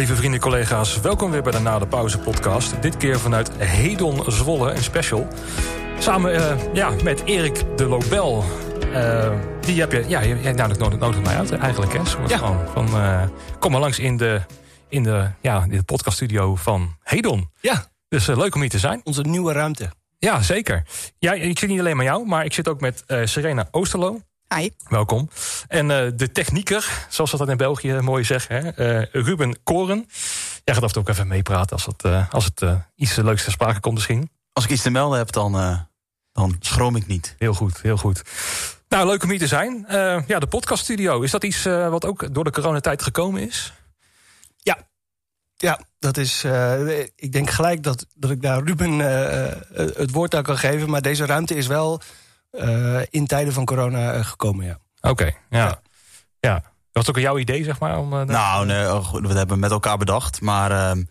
Lieve vrienden, collega's, welkom weer bij de Na de Pauze podcast. Dit keer vanuit Hedon Zwolle, een special. Samen uh, ja, met Erik de Lobel. Uh, die heb je, ja, je, je nou, nodig, nodig mij uit eigenlijk. Hè? ja. Gewoon van, uh, kom maar langs in de, in de, ja, in de podcaststudio van Hedon. Ja. Dus leuk om hier te zijn. Onze nieuwe ruimte. Ja, zeker. Ja, ik zit niet alleen met jou, maar ik zit ook met Serena Oosterlo. Hi. Welkom. En uh, de technieker, zoals we dat in België mooi zeggen, hè? Uh, Ruben Koren. Jij gaat af en toe ook even meepraten als het, uh, als het iets leuks ter sprake komt misschien. Als ik iets te melden heb, dan, dan schroom ik niet. Heel goed, heel goed. Nou, leuk om hier te zijn. ja, de podcaststudio, is dat iets wat ook door de coronatijd gekomen is? Ja, ja, dat is. Uh, ik denk gelijk dat, dat ik daar Ruben uh, het woord aan kan geven. Maar deze ruimte is wel uh, in tijden van corona gekomen, ja. Oké, okay, ja. ja. was ook jouw idee, zeg maar? Om, uh, nou, nee, we hebben met elkaar bedacht. Maar uh,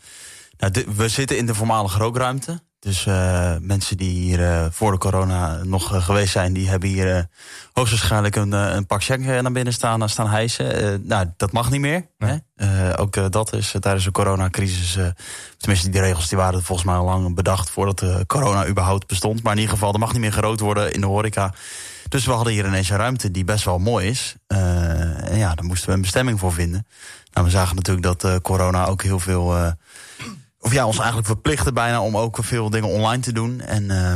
nou, we zitten in de voormalige rookruimte. Dus uh, mensen die hier uh, voor de corona nog uh, geweest zijn... die hebben hier hoogstwaarschijnlijk een, een pak check naar binnen staan, staan hijsen. nou, dat mag niet meer. Nee. Hè? ook dat is tijdens de coronacrisis... tenminste, die regels die waren volgens mij al lang bedacht... voordat de corona überhaupt bestond. Maar in ieder geval, er mag niet meer gerookt worden in de horeca. Dus we hadden hier ineens een ruimte die best wel mooi is. en ja, daar moesten we een bestemming voor vinden. Nou, we zagen natuurlijk dat corona ook heel veel of ja, ons eigenlijk verplichten bijna om ook veel dingen online te doen. En uh,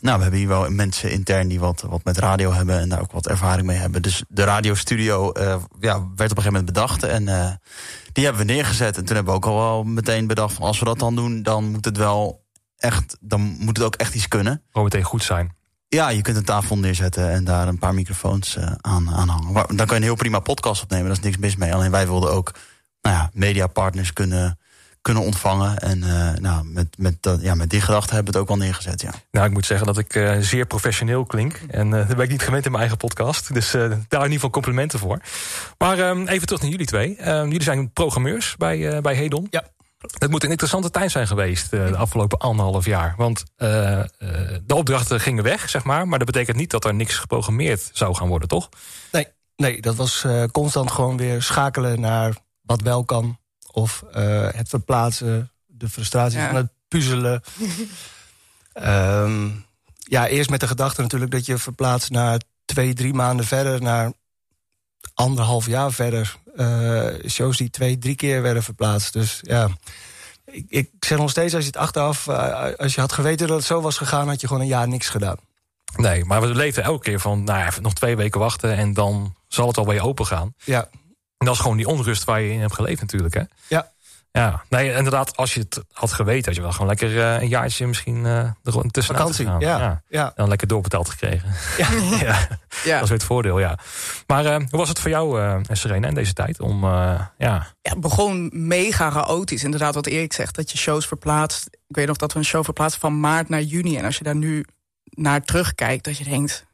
nou, we hebben hier wel mensen intern die wat, wat met radio hebben en daar ook wat ervaring mee hebben. Dus de radiostudio uh, ja, werd op een gegeven moment bedacht. En uh, die hebben we neergezet. En toen hebben we ook al wel meteen bedacht van als we dat dan doen, dan moet het wel echt, dan moet het ook echt iets kunnen. Gewoon meteen goed zijn. Ja, je kunt een tafel neerzetten en daar een paar microfoons uh, aan, aan hangen. Dan kan je een heel prima podcast opnemen, daar is niks mis mee. Alleen wij wilden ook nou ja, mediapartners kunnen kunnen ontvangen. En uh, nou, met, met, dat, ja, met die gedachte hebben we het ook al neergezet. Ja. Nou, ik moet zeggen dat ik uh, zeer professioneel klink. En uh, dat ben ik niet gewend in mijn eigen podcast. Dus daar in ieder geval complimenten voor. Maar ehm, even terug naar jullie twee. Ehm, jullie zijn programmeurs bij, bij Hedon. Ja. Het moet een interessante tijd zijn geweest de afgelopen anderhalf jaar. Want de opdrachten gingen weg, zeg maar. Maar dat betekent niet dat er niks geprogrammeerd zou gaan worden, toch? Nee, nee dat was constant gewoon weer schakelen naar wat wel kan of uh, het verplaatsen, de frustratie ja. van het puzzelen. um, ja, eerst met de gedachte natuurlijk dat je verplaatst naar twee, drie maanden verder... naar anderhalf jaar verder. Uh, shows die twee, drie keer werden verplaatst. Dus ja, ik, ik zeg nog steeds, als je het achteraf... Uh, als je had geweten dat het zo was gegaan... had je gewoon een jaar niks gedaan. Nee, maar we leefden elke keer van... nou ja, nog twee weken wachten en dan zal het alweer open gaan. Ja. En dat is gewoon die onrust waar je in hebt geleefd natuurlijk, hè? Ja. Ja, nee, inderdaad, als je het had geweten... had je wel gewoon lekker uh, een jaartje misschien uh, er tussenuit Vakantie. Ja, ja. ja. Dan lekker doorbetaald gekregen. Ja. ja. ja. Dat is weer het voordeel, ja. Maar uh, hoe was het voor jou, uh, Serena, in deze tijd? Om, ja... ja, het begon mega chaotisch. Inderdaad, wat Erik zegt, dat je shows verplaatst. Ik weet nog dat we een show verplaatsen van maart naar juni. En als je daar nu naar terugkijkt, dat je denkt...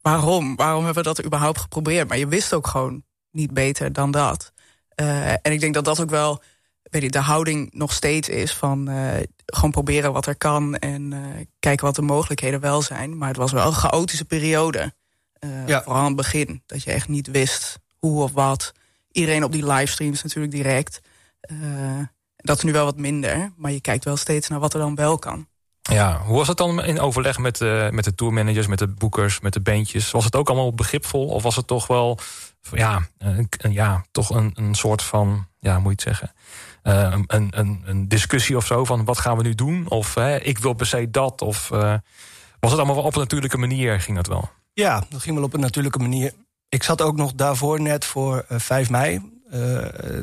waarom? Waarom hebben we dat überhaupt geprobeerd? Maar je wist ook gewoon niet beter dan dat. Uh, en ik denk dat dat ook wel weet je, de houding nog steeds is van uh, gewoon proberen wat er kan en uh, kijken wat de mogelijkheden wel zijn. Maar het was wel een chaotische periode. Ja. Vooral aan het begin. Dat je echt niet wist hoe of wat. Iedereen op die livestreams natuurlijk direct. dat is nu wel wat minder. Maar je kijkt wel steeds naar wat er dan wel kan. Ja, hoe was het dan in overleg met, met de tourmanagers, met de boekers, met de bandjes? Was het ook allemaal begripvol of was het toch wel ja, een, ja, toch een, een soort van, ja, moet je het zeggen, uh, een, een, een discussie of zo van wat gaan we nu doen? Of uh, ik wil per se dat? Of uh, was het allemaal wel op een natuurlijke manier? Ging dat wel? Ja, dat ging wel op een natuurlijke manier. Ik zat ook nog daarvoor net voor 5 mei.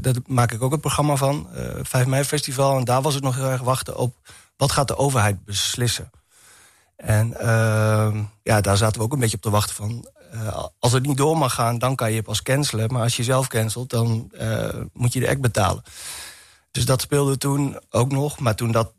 daar maak ik ook een programma van. 5 mei festival. En daar was het nog heel erg wachten op wat gaat de overheid beslissen. En ehm, ja, daar zaten we ook een beetje op te wachten van... Uh, als het niet door mag gaan, dan kan je pas cancelen. Maar als je zelf cancelt, dan uh, moet je de act betalen. Dus dat speelde toen ook nog. Maar toen dat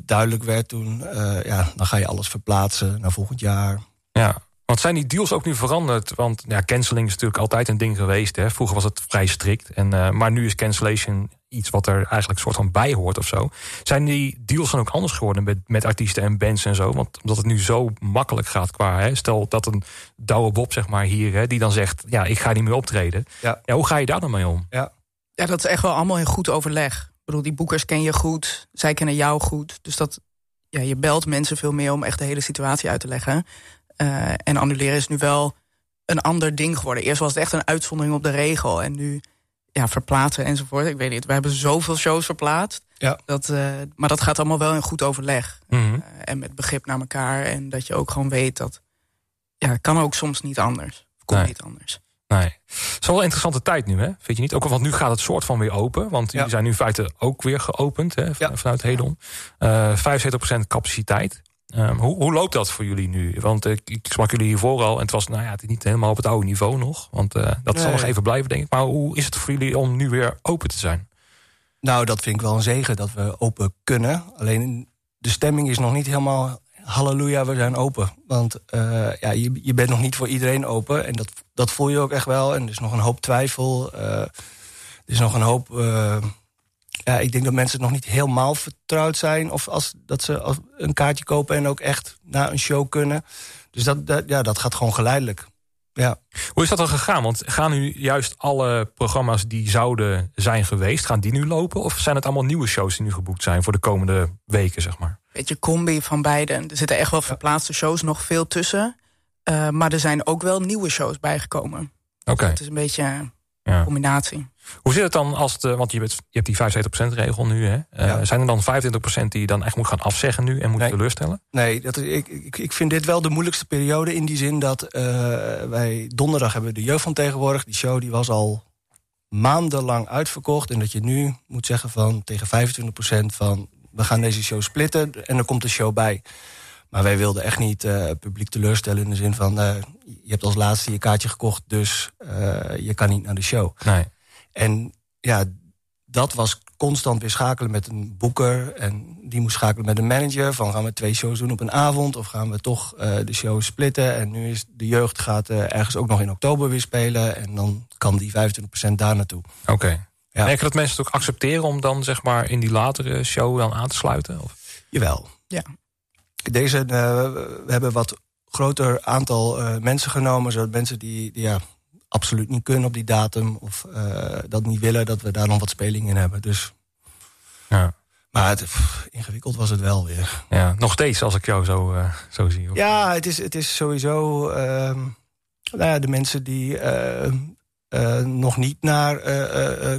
duidelijk werd, toen, uh, ja, dan ga je alles verplaatsen naar volgend jaar. Ja, want zijn die deals ook nu veranderd? Want ja, canceling is natuurlijk altijd een ding geweest. Hè? Vroeger was het vrij strikt. En, maar nu is cancellation iets wat er eigenlijk soort van bij hoort of zo. Zijn die deals dan ook anders geworden met, met artiesten en bands en zo? Want omdat het nu zo makkelijk gaat qua... Hè? Stel dat een Douwe Bob zeg maar hier, hè, die dan zegt... ja, ik ga niet meer optreden. Ja. ja hoe ga je daar dan mee om? Ja. ja, dat is echt wel allemaal in goed overleg. bedoel, die boekers ken je goed, zij kennen jou goed. Dus dat, ja, je belt mensen veel meer om echt de hele situatie uit te leggen. Uh, en annuleren is nu wel een ander ding geworden. Eerst was het echt een uitzondering op de regel. En nu ja, verplaatsen enzovoort. Ik weet niet, we hebben zoveel shows verplaatst. Ja. Dat, uh, maar dat gaat allemaal wel in goed overleg. Mhm. Uh, en met begrip naar elkaar. En dat je ook gewoon weet dat... Ja, kan ook soms niet anders. Komt Nee. niet anders. Nee. Het is wel een interessante tijd nu, hè? Vind je niet? Ook al, want nu gaat het soort van weer open. Want die Ja. zijn nu in feite ook weer geopend hè, van- Ja. vanuit Hedon. Eh 75% capaciteit. Ehm, hoe, hoe loopt dat voor jullie nu? Want ik, sprak jullie hiervoor al en het was nou ja, het is niet helemaal op het oude niveau nog. Want eh, dat zal nog even blijven, denk ik. Maar hoe is het voor jullie om nu weer open te zijn? Nou, dat vind ik wel een zegen dat we open kunnen. Alleen de stemming is nog niet helemaal halleluja, we zijn open. Want eh, ja, je, je bent nog niet voor iedereen open. En dat, dat voel je ook echt wel. En er is nog een hoop twijfel. eh, er is nog een hoop... eh, ja, ik denk dat mensen nog niet helemaal vertrouwd zijn. Of als, dat ze als een kaartje kopen en ook echt naar een show kunnen. Dus dat, dat, ja, dat gaat gewoon geleidelijk. Ja. Hoe is dat dan gegaan? Want gaan nu juist alle programma's die zouden zijn geweest, gaan die nu lopen? Of zijn het allemaal nieuwe shows die nu geboekt zijn voor de komende weken, zeg maar? Beetje combi van beide. Er zitten echt wel verplaatste shows nog veel tussen. Uh, maar er zijn ook wel nieuwe shows bijgekomen. Oké. Het is een beetje een Ja. combinatie. Hoe zit het dan als het, want je, bent, je hebt die 75% regel nu, hè? Eh. Zijn er dan 25% die je dan echt moet gaan afzeggen nu en moet Nee. teleurstellen? Nee, dat is, ik, ik, vind dit wel de moeilijkste periode in die zin dat eh, wij donderdag hebben de jeugd van tegenwoordig. Die show die was al maandenlang uitverkocht. En dat je nu moet zeggen van tegen 25% van we gaan deze show splitten en er komt een show bij. Maar wij wilden echt niet eh, het publiek teleurstellen in de zin van je hebt als laatste je kaartje gekocht, dus je kan niet naar de show. Nee. En ja, dat was constant weer schakelen met een boeker. En die moest schakelen met een manager. Van gaan we twee shows doen op een avond? Of gaan we toch eh, de show splitten? En nu is de jeugd gaat eh, ergens ook nog in oktober weer spelen. En dan kan die 25% daar naartoe. Oké. Ja. Merk je dat mensen het ook accepteren om dan zeg maar in die latere show dan aan te sluiten? Of? Jawel. Ja. Deze, eh, we hebben wat groter aantal eh, mensen genomen. Zodat mensen die, die ja, absoluut niet kunnen op die datum... of eh, dat niet willen, dat we daar dan wat speling in hebben. Dus, Ja. maar het, pff, ingewikkeld was het wel weer. ja. Nog steeds als ik jou zo, eh, zo zie. Of- Ja, het is, het is sowieso ehm, nou ja, de mensen die eh, nog niet naar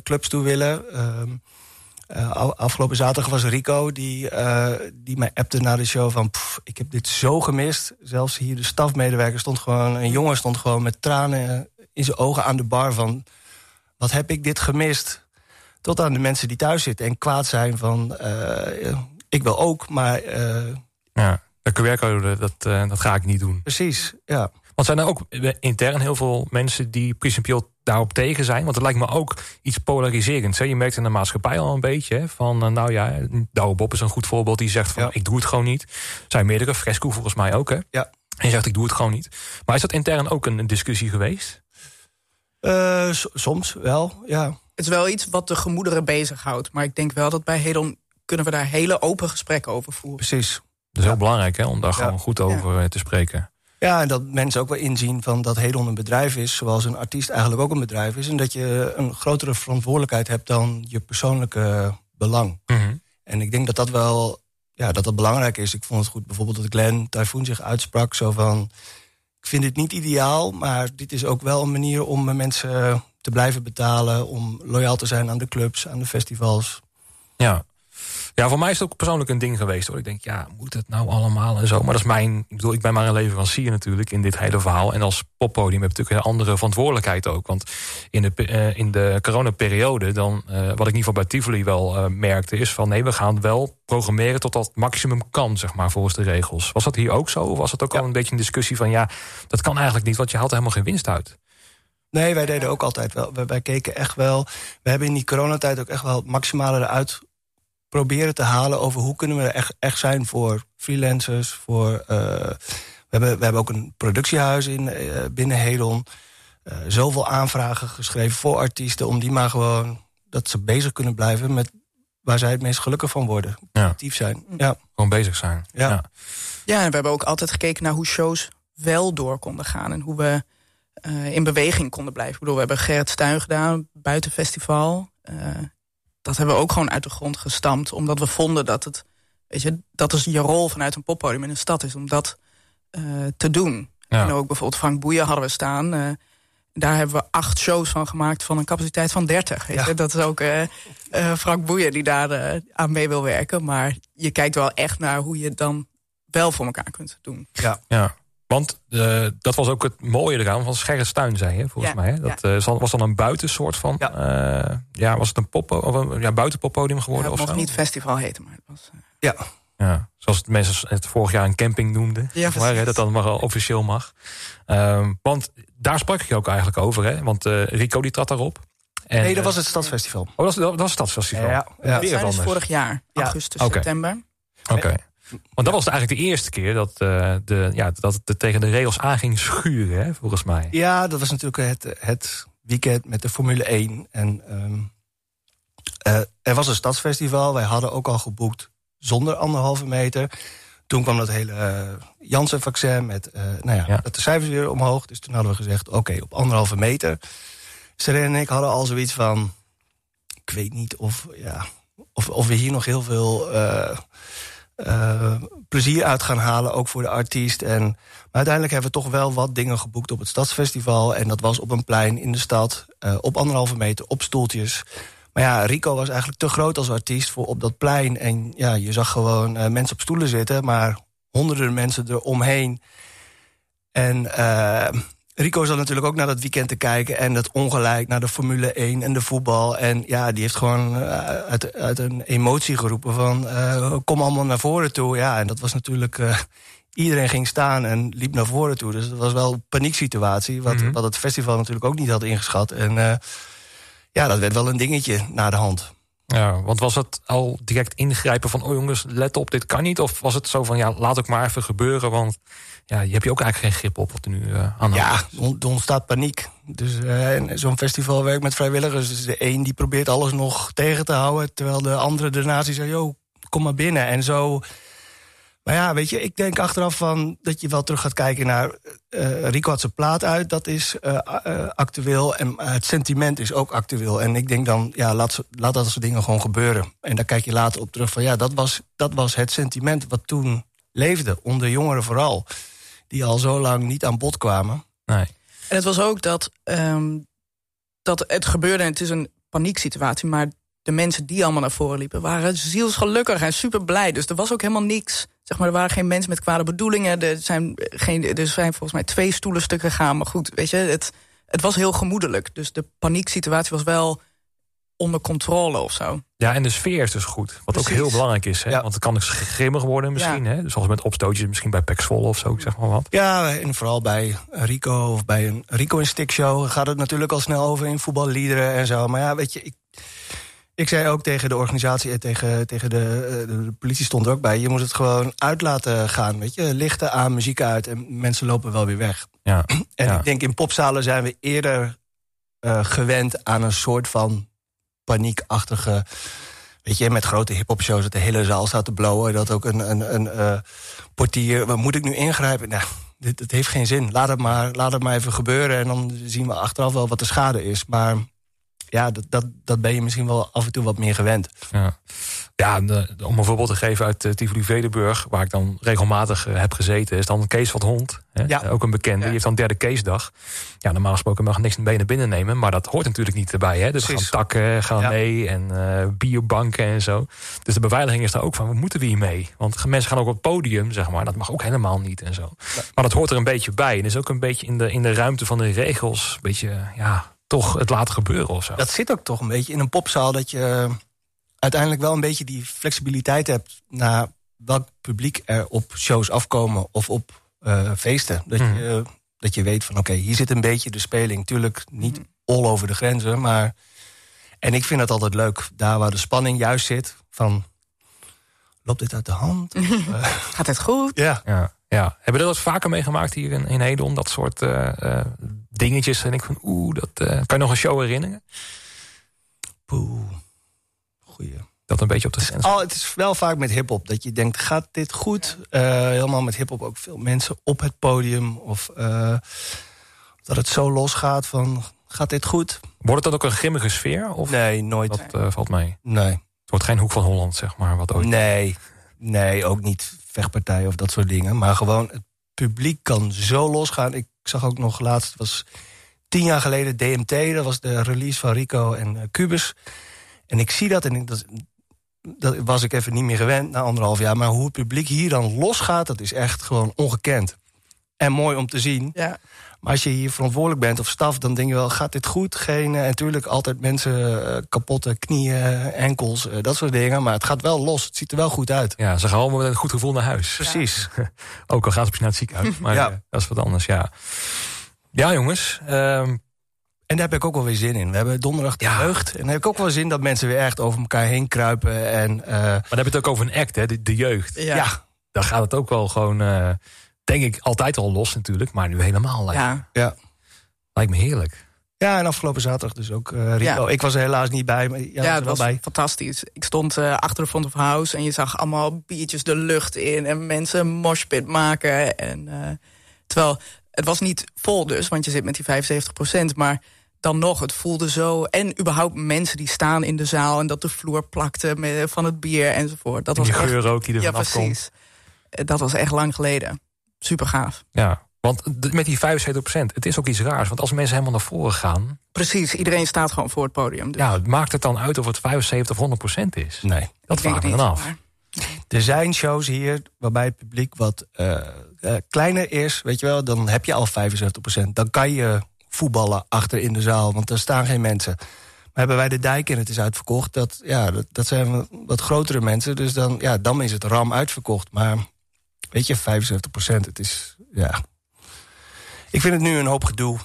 clubs toe willen. Ehm, eh, af- afgelopen zaterdag was Rico, die, die mij appte na de show van... "Pff, ik heb dit zo gemist. Zelfs hier de stafmedewerker stond gewoon... een jongen stond gewoon met tranen in zijn ogen aan de bar van... wat heb ik dit gemist? Tot aan de mensen die thuis zitten en kwaad zijn van... eh, ik wil ook, maar eh, Ja. De QR-code, dat, eh, dat ga ik niet doen. precies, ja. Want zijn er ook intern heel veel mensen die principieel daarop tegen zijn? Want het lijkt me ook iets polariserends. Hè? Je merkt in de maatschappij al een beetje hè, van, nou ja, Douwe Bob is een goed voorbeeld. Die zegt van, Ja. ik doe het gewoon niet. Zijn meerdere, Fresco volgens mij ook. Hè? Ja. En je zegt, ik doe het gewoon niet. Maar is dat intern ook een discussie geweest? Eh, s- soms wel, ja. Het is wel iets wat de gemoederen bezighoudt. Maar ik denk wel dat bij Hedon kunnen we daar hele open gesprekken over voeren. Precies. Dat is heel belangrijk hè, om daar Ja. gewoon goed over eh, te spreken. Ja, en dat mensen ook wel inzien van dat Hedon een bedrijf is... zoals een artiest eigenlijk ook een bedrijf is... en dat je een grotere verantwoordelijkheid hebt dan je persoonlijke belang. Mhm. En ik denk dat dat wel ja, dat dat belangrijk is. Ik vond het goed bijvoorbeeld dat Glenn Typhoon zich uitsprak... zo van, ik vind dit niet ideaal... maar dit is ook wel een manier om mensen te blijven betalen... om loyaal te zijn aan de clubs, aan de festivals. Ja. Ja, voor mij is het ook persoonlijk een ding geweest. Hoor. Ik denk, ja, moet het nou allemaal en zo? Maar dat is mijn, ik bedoel, ik ben maar een leverancier natuurlijk in dit hele verhaal. En als poppodium heb je natuurlijk een andere verantwoordelijkheid ook. Want in de, eh, in de coronaperiode, dan, eh, wat ik in ieder geval bij Tivoli wel eh, merkte, is van nee, we gaan wel programmeren tot dat maximum kan, zeg maar, volgens de regels. Was dat hier ook zo? Of was het ook al een beetje een discussie van ja, dat kan eigenlijk niet, want je haalt helemaal geen winst uit? Nee, wij deden ook altijd wel. Wij, wij keken echt wel. We hebben in die coronatijd ook echt wel het maximale eruit proberen te halen over hoe kunnen we er echt, echt zijn voor freelancers. Voor, uh, we, hebben, we hebben ook een productiehuis in, uh, binnen Hedon. Uh, zoveel aanvragen geschreven voor artiesten om die maar gewoon dat ze bezig kunnen blijven met waar zij het meest gelukkig van worden. Ja. Actief zijn. Ja. Gewoon bezig zijn. Ja. ja. Ja, en we hebben ook altijd gekeken naar hoe shows wel door konden gaan. En hoe we uh, in beweging konden blijven. Ik bedoel, we hebben Gerrit Stuin gedaan, buitenfestival. Uh, dat hebben we ook gewoon uit de grond gestampt. Omdat we vonden dat het, weet je, dat is je rol vanuit een poppodium in een stad is om dat uh, te doen. Ja. En ook bijvoorbeeld Frank Boeien hadden we staan. Uh, daar hebben we acht shows van gemaakt van een capaciteit van 30. Weet je? Dat is ook uh, Frank Boeien die daar aan mee wil werken. Maar je kijkt wel echt naar hoe je het dan wel voor elkaar kunt doen. Ja, ja. Want uh, dat was ook het mooie eraan van Scherrenstuin, zei je, volgens mij. Hè? Dat ja. uh, was dan een buitensoort van... Ja, uh, ja was het een pop of een ja, buitenpoppodium geworden? Ja, het mocht niet festival heten, maar het was... ja. Ja, zoals het mensen het vorig jaar een camping noemden. Ja, maar, hè, dat dan maar officieel mag. Uh, want daar sprak ik je ook eigenlijk over. Hè? Want Rico die trad daarop. En, nee, dat was het Stadsfestival. Oh, dat was, dat was het Stadsfestival. Ja, ja. ja. Dat vorig jaar, augustus, okay. september. Oké. Okay. Want dat was eigenlijk de eerste keer dat, uh, de, ja, dat het tegen de regels aan ging schuren, hè, volgens mij. Ja, dat was natuurlijk het, het weekend met de Formule 1. En um, uh, er was een stadsfestival. Wij hadden ook al geboekt zonder anderhalve meter. Toen kwam dat hele uh, Janssen-vaccin met nou ja, ja. de cijfers weer omhoog. Dus toen hadden we gezegd, oké, okay, op anderhalve meter. Serena en ik hadden al zoiets van... Ik weet niet of, ja, of, of we hier nog heel veel uh, plezier uit gaan halen, ook voor de artiest. En, maar uiteindelijk hebben we toch wel wat dingen geboekt op het Stadsfestival. En dat was op een plein in de stad, uh, op anderhalve meter, op stoeltjes. Maar ja, Rico was eigenlijk te groot als artiest voor op dat plein. En ja, je zag gewoon uh, mensen op stoelen zitten, maar honderden mensen eromheen. En Rico zat natuurlijk ook naar dat weekend te kijken... en dat ongelijk naar de Formule 1 en de voetbal. En ja, die heeft gewoon uit, uit een emotie geroepen van... Uh, kom allemaal naar voren toe. Ja, en dat was natuurlijk... Uh, iedereen ging staan en liep naar voren toe. Dus dat was wel een panieksituatie... wat, mm -hmm. wat het festival natuurlijk ook niet had ingeschat. En uh, ja, dat werd wel een dingetje naar de hand. Ja, want was het al direct ingrijpen van... oh jongens, let op, dit kan niet? Of was het zo van, ja, laat ook maar even gebeuren... want ja, je hebt je ook eigenlijk geen grip op wat er nu uh, aan Ja, er ontstaat paniek. Dus uh, zo'n festival werkt met vrijwilligers. Dus de een die probeert alles nog tegen te houden... terwijl de andere de nazi zegt, joh, kom maar binnen. En zo... Maar ja, weet je, ik denk achteraf van dat je wel terug gaat kijken naar... Uh, Rico had zijn plaat uit, dat is uh, uh, actueel. En het sentiment is ook actueel. En ik denk dan, ja, laat, laat dat soort dingen gewoon gebeuren. En daar kijk je later op terug van... ja, dat was, dat was het sentiment wat toen leefde, onder jongeren vooral die al zo lang niet aan bod kwamen. Nee. En het was ook dat, um, dat het gebeurde en het is een panieksituatie... maar de mensen die allemaal naar voren liepen waren zielsgelukkig en super blij. Dus er was ook helemaal niks. Zeg maar, er waren geen mensen met kwade bedoelingen. Er zijn, geen, er zijn volgens mij twee stoelen stuk gegaan. Maar goed, weet je, het, het was heel gemoedelijk. Dus de panieksituatie was wel onder controle of zo. Ja, en de sfeer is dus goed. Wat ook heel belangrijk is. Hè? Ja. Want het kan dus grimmig worden misschien. Ja. Hè? Zoals met opstootjes misschien bij Pax Volle of zo, zeg maar wat. Ja, en vooral bij Rico of bij een Rico in Stick Show... gaat het natuurlijk al snel over in voetballiederen en zo. Maar ja, weet je... Ik, ik zei ook tegen de organisatie en tegen, tegen de, de, de, politie stond er ook bij... je moet het gewoon uit laten gaan, weet je. Lichten aan, muziek uit en mensen lopen wel weer weg. Ja. En ja. ik denk in popzalen zijn we eerder uh, gewend aan een soort van paniekachtige... Weet je, met grote hip-hop shows dat de hele zaal staat te blowen. Dat ook een, een, een uh, portier. Waar moet ik nu ingrijpen? Nou, dit, dit heeft geen zin. Laat het, maar, laat het maar even gebeuren. En dan zien we achteraf wel wat de schade is. Maar ja, dat, dat, dat ben je misschien wel af en toe wat meer gewend. Ja, ja de, om een voorbeeld te geven uit uh, Tivoli Vedenburg... waar ik dan regelmatig uh, heb gezeten... is dan Kees van Hond, hè? Ja. ook een bekende. Ja. Die heeft dan derde Keesdag. Ja, normaal gesproken mag niks mee naar binnen nemen... maar dat hoort natuurlijk niet erbij. Hè? Dus we gaan takken, gaan ja. mee en uh, biobanken en zo. Dus de beveiliging is daar ook van, wat moeten we hiermee? Want mensen gaan ook op het podium, zeg maar. Dat mag ook helemaal niet en zo. Maar dat hoort er een beetje bij. En is ook een beetje in de, in de ruimte van de regels... een beetje, ja toch het laten gebeuren of zo. Dat zit ook toch een beetje in een popzaal... dat je uiteindelijk wel een beetje die flexibiliteit hebt... naar welk publiek er op shows afkomen of op uh, feesten. Dat, mm. je, dat je weet van oké, okay, hier zit een beetje de speling. Tuurlijk niet all over de grenzen, maar... En ik vind het altijd leuk, daar waar de spanning juist zit... van loopt dit uit de hand? Of, uh, Gaat het goed? Ja. ja. Ja, hebben we dat vaker meegemaakt hier in, in Hedon? Dat soort uh, uh, dingetjes. En ik van, oeh, dat uh, kan je nog een show herinneren? Poeh, goeie. Dat een beetje op de grens. Het, het is wel vaak met hip-hop dat je denkt, gaat dit goed? Ja. helemaal met hip-hop ook veel mensen op het podium. Of dat het zo losgaat van, gaat dit goed? Wordt het dan ook een grimmige sfeer? Of Nee, nooit. dat eh, valt mee? Nee. Het wordt geen hoek van Holland, zeg maar. Wat ooit... Nee, nee, ook niet vechtpartijen of dat soort dingen. Maar gewoon, het publiek kan zo losgaan. Ik zag ook nog laatst, het was tien jaar geleden DMT. Dat was de release van Rico en uh, Cubus. En ik zie dat en ik, dat, dat was ik even niet meer gewend na anderhalf jaar. Maar hoe het publiek hier dan losgaat, dat is echt gewoon ongekend. En mooi om te zien. Ja. Maar als je hier verantwoordelijk bent of staf, dan denk je wel, gaat dit goed? Geen, en natuurlijk altijd mensen uh, kapotte knieën, enkels, uh, dat soort dingen. Maar het gaat wel los, het ziet er wel goed uit. Ja, ze gaan allemaal met een goed gevoel naar huis. Precies. Ja. Ook al gaat ze naar het ziekenhuis. Maar ja. dat is wat anders, ja. Ja, jongens. Um, en daar heb ik ook wel weer zin in. We hebben donderdag de ja. jeugd. En daar heb ik ook wel zin dat mensen weer echt over elkaar heen kruipen. En, maar dan heb je het ook over een act, hè? De, de jeugd. Ja. ja. Dan gaat het ook wel gewoon, uh, denk ik, altijd al los natuurlijk. Maar nu helemaal lijkt, ja. ja. lijkt me heerlijk. Ja, en afgelopen zaterdag dus ook uh, Rico. Ja. Ik was er helaas niet bij, maar ja, het was bij. fantastisch. Ik stond uh, achter de front of house en je zag allemaal biertjes de lucht in... en mensen moshpit maken. En, uh, terwijl het was niet vol dus, want je zit met die 75 procent... maar dan nog, het voelde zo... en überhaupt mensen die staan in de zaal... en dat de vloer plakte met, van het bier enzovoort. Dat en was die echt, geur ook die er Ja, vanaf precies. Dat was echt lang geleden. Super gaaf. Ja, want met die 75 procent, het is ook iets raars. Want als mensen helemaal naar voren gaan... Precies, iedereen staat gewoon voor het podium. Dus. Ja, maakt het dan uit of het 75 of 100 procent is? Nee. Dat vraag ik dan af. Maar... Er zijn shows hier waarbij het publiek wat uh, uh, kleiner is. Weet je wel, dan heb je al 75 procent. Dan kan je voetballen achter in de zaal, want er staan geen mensen. Maar hebben wij de dijk en het is uitverkocht, dat, ja, dat, dat zijn wat grotere mensen. Dus dan, ja, dan is het ram uitverkocht. Maar weet je, 75 procent, het is, ja... Ik vind het nu een hoop gedoe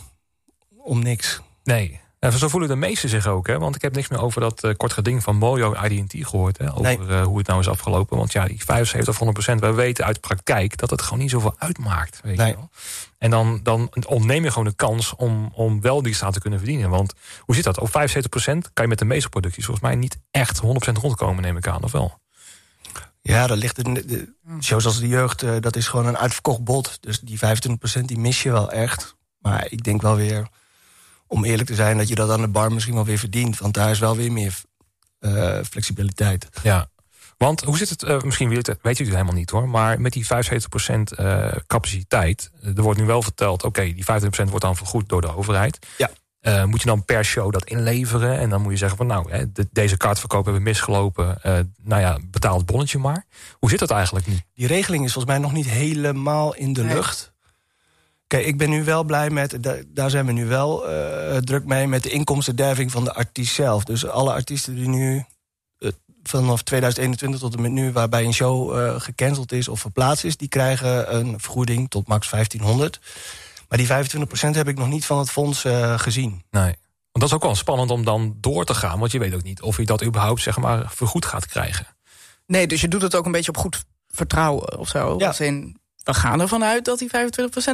om niks. Nee, en zo voelen de meesten zich ook. Hè? Want ik heb niks meer over dat uh, kort geding van Mojo IDT gehoord. Hè? Over nee. uh, hoe het nou is afgelopen. Want ja, die 75 of 100 procent, wij weten uit praktijk... dat het gewoon niet zoveel uitmaakt. Weet nee. je wel? En dan, dan ontneem je gewoon de kans om, om wel die staat te kunnen verdienen. Want hoe zit dat? Op 75 procent kan je met de meeste producties... volgens mij niet echt 100 procent rondkomen, neem ik aan, of wel? Ja, dat ligt in de, de shows als de jeugd, uh, dat is gewoon een uitverkocht bod. Dus die 25% die mis je wel echt. Maar ik denk wel weer, om eerlijk te zijn, dat je dat aan de bar misschien wel weer verdient. Want daar is wel weer meer uh, flexibiliteit. Ja, want hoe zit het, uh, misschien weet, het, weet u het helemaal niet hoor, maar met die 75% uh, capaciteit, er wordt nu wel verteld, oké, okay, die 25% wordt dan vergoed door de overheid. Ja. Uh, moet je dan per show dat inleveren? En dan moet je zeggen van nou, hè, de, deze kaartverkoop hebben we misgelopen. Uh, nou ja, betaal het bonnetje maar. Hoe zit dat eigenlijk nu? Die regeling is volgens mij nog niet helemaal in de nee. lucht. Kijk, ik ben nu wel blij met, daar zijn we nu wel uh, druk mee... met de inkomstenderving van de artiest zelf. Dus alle artiesten die nu vanaf 2021 tot en met nu... waarbij een show gecanceld is of verplaatst is... die krijgen een vergoeding tot max 1500... Maar die 25% heb ik nog niet van het fonds uh, gezien. Nee. Want dat is ook wel spannend om dan door te gaan. Want je weet ook niet of je dat überhaupt zeg maar, vergoed gaat krijgen. Nee, dus je doet het ook een beetje op goed vertrouwen of zo. Ja. Als in, we gaan ervan uit dat die 25%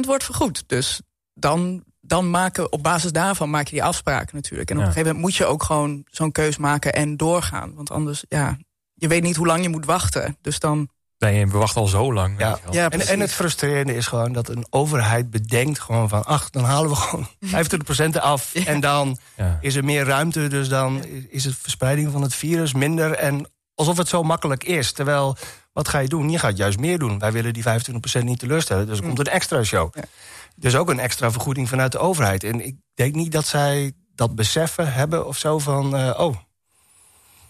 wordt vergoed. Dus dan, dan maken, op basis daarvan maak je die afspraken natuurlijk. En op Ja. een gegeven moment moet je ook gewoon zo'n keus maken en doorgaan. Want anders, ja, je weet niet hoe lang je moet wachten. Dus dan, Nee, we wachten al zo lang. Ja. En, en het frustrerende is gewoon dat een overheid bedenkt gewoon van... ach, dan halen we gewoon 25% af Ja. en dan Ja. is er meer ruimte... dus dan is de verspreiding van het virus minder. En alsof het zo makkelijk is. Terwijl, wat ga je doen? Je gaat juist meer doen. Wij willen die 25% niet teleurstellen, dus er komt een extra show. Ja. Dus ook een extra vergoeding vanuit de overheid. En ik denk niet dat zij dat beseffen hebben of zo van... eh, oh,